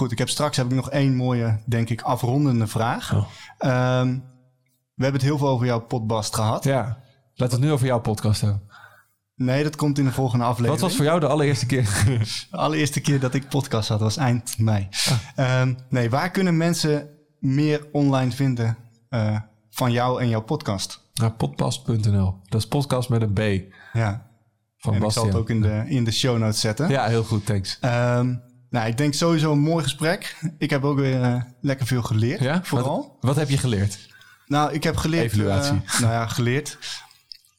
Speaker 2: Goed, ik heb straks heb ik nog één mooie, denk ik, afrondende vraag.
Speaker 3: Oh.
Speaker 2: Ehm, we hebben het heel veel over jouw potbast gehad.
Speaker 3: Ja, laten we het nu over jouw podcast hebben.
Speaker 2: Nee, dat komt in de volgende aflevering.
Speaker 3: Wat was voor jou de allereerste keer?
Speaker 2: De allereerste keer dat ik podcast had was eind mei.
Speaker 3: Ah.
Speaker 2: Ehm, nee, waar kunnen mensen meer online vinden eh, van jou en jouw podcast?
Speaker 3: Naar podpast.nl. Dat is podcast met een B
Speaker 2: Ja,
Speaker 3: van
Speaker 2: en ik zal
Speaker 3: Bastiaan.
Speaker 2: het ook in de, in de show notes zetten.
Speaker 3: Ja, heel goed, thanks.
Speaker 2: Ehm, nou, ik denk sowieso een mooi gesprek. Ik heb ook weer eh, lekker veel geleerd,
Speaker 3: Ja?
Speaker 2: vooral.
Speaker 3: Wat, wat heb je geleerd?
Speaker 2: Nou, ik heb geleerd...
Speaker 3: Evaluatie.
Speaker 2: eh, nou ja, geleerd.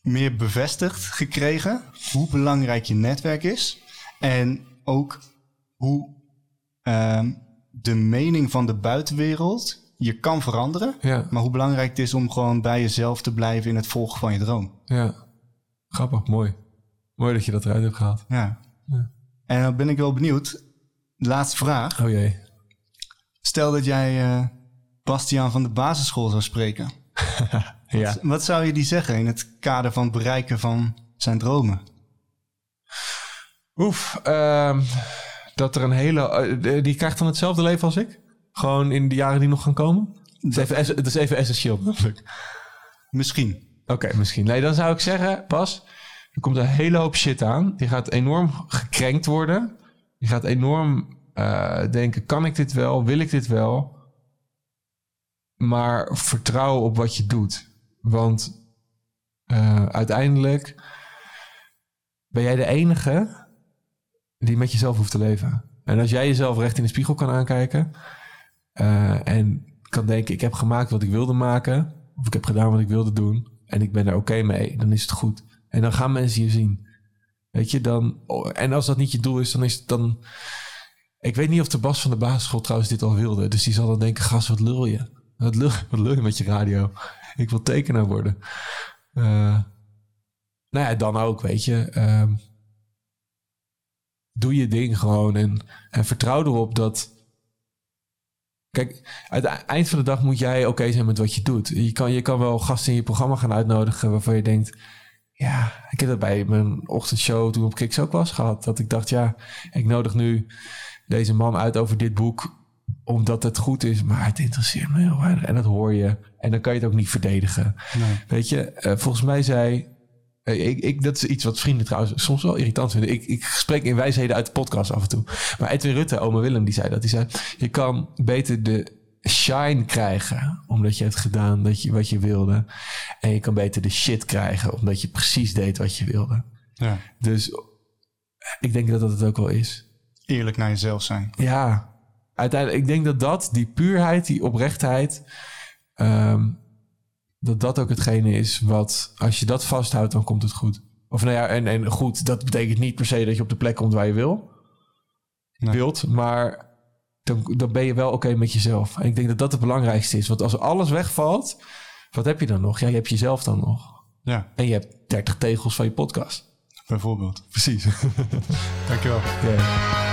Speaker 2: Meer bevestigd gekregen hoe belangrijk je netwerk is. En ook hoe ehm, de mening van de buitenwereld je kan veranderen.
Speaker 3: Ja,
Speaker 2: Maar hoe belangrijk het is om gewoon bij jezelf te blijven in het volgen van je droom.
Speaker 3: ja. Grappig, mooi. Mooi dat je dat eruit hebt gehaald.
Speaker 2: Ja.
Speaker 3: Ja.
Speaker 2: En dan ben ik wel benieuwd. Laatste vraag.
Speaker 3: Oh jee.
Speaker 2: Stel dat jij eh Bastiaan van de basisschool zou spreken.
Speaker 3: Ja.
Speaker 2: Wat zou je die zeggen in het kader van het bereiken van zijn dromen?
Speaker 3: Oef. ehm, dat er een hele... eh, die krijgt dan hetzelfde leven als ik? Gewoon in de jaren die nog gaan komen? Dat is even, dat is even essentieel natuurlijk.
Speaker 2: Misschien.
Speaker 3: Oké, misschien. Nee, dan zou ik zeggen, Bas, er komt een hele hoop shit aan. Die gaat enorm gekrenkt worden. Die gaat enorm eh, denken, kan ik dit wel? Wil ik dit wel? Maar vertrouw op wat je doet. Want eh, uiteindelijk ben jij de enige die met jezelf hoeft te leven. En als jij jezelf recht in de spiegel kan aankijken... eh, en kan denken, ik heb gemaakt wat ik wilde maken... of ik heb gedaan wat ik wilde doen... en ik ben er oké mee, dan is het goed. En dan gaan mensen je zien. Weet je, dan... oh, En als dat niet je doel is, dan is het dan... Ik weet niet of de Bas van de basisschool trouwens dit al wilde. Dus die zal dan denken, gast, wat lul je? Wat lul, wat lul je met je radio? Ik wil tekenaar worden. Eh, nou ja, dan ook, weet je. Ehm, doe je ding gewoon en, en vertrouw erop dat... Kijk, aan het eind van de dag moet jij oké zijn met wat je doet. Je kan, je kan wel gasten in je programma gaan uitnodigen waarvan je denkt... Ja, ik heb dat bij mijn ochtendshow toen op Kiks ook was gehad. Dat ik dacht, ja, ik nodig nu deze man uit over dit boek omdat het goed is, maar het interesseert me heel weinig. En dat hoor je. En dan kan je het ook niet verdedigen.
Speaker 2: Nee.
Speaker 3: Weet je, eh, volgens mij zei. eh, ik, ik, dat is iets wat vrienden trouwens soms wel irritant vinden. Ik, ik spreek in wijsheden uit de podcast af en toe. Maar Edwin Rutte, oma Willem, die zei dat. Die zei, je kan beter de shine krijgen omdat je hebt gedaan dat je, wat je wilde. En je kan beter de shit krijgen omdat je precies deed wat je wilde.
Speaker 2: Ja.
Speaker 3: Dus ik denk dat dat het ook wel is.
Speaker 2: Eerlijk naar jezelf zijn.
Speaker 3: Ja, uiteindelijk, ik denk dat dat, die puurheid, die oprechtheid, ehm, dat dat ook hetgene is wat, als je dat vasthoudt, dan komt het goed. Of nou ja, en, en goed, dat betekent niet per se dat je op de plek komt waar je wil,
Speaker 2: Nee.
Speaker 3: wilt, maar dan, dan ben je wel oké met jezelf. En ik denk dat dat het belangrijkste is, want als alles wegvalt, wat heb je dan nog? Ja, je hebt jezelf dan nog.
Speaker 2: Ja,
Speaker 3: En je hebt 30 tegels van je podcast.
Speaker 2: bijvoorbeeld.
Speaker 3: Precies.
Speaker 2: Dankjewel.
Speaker 3: Ja.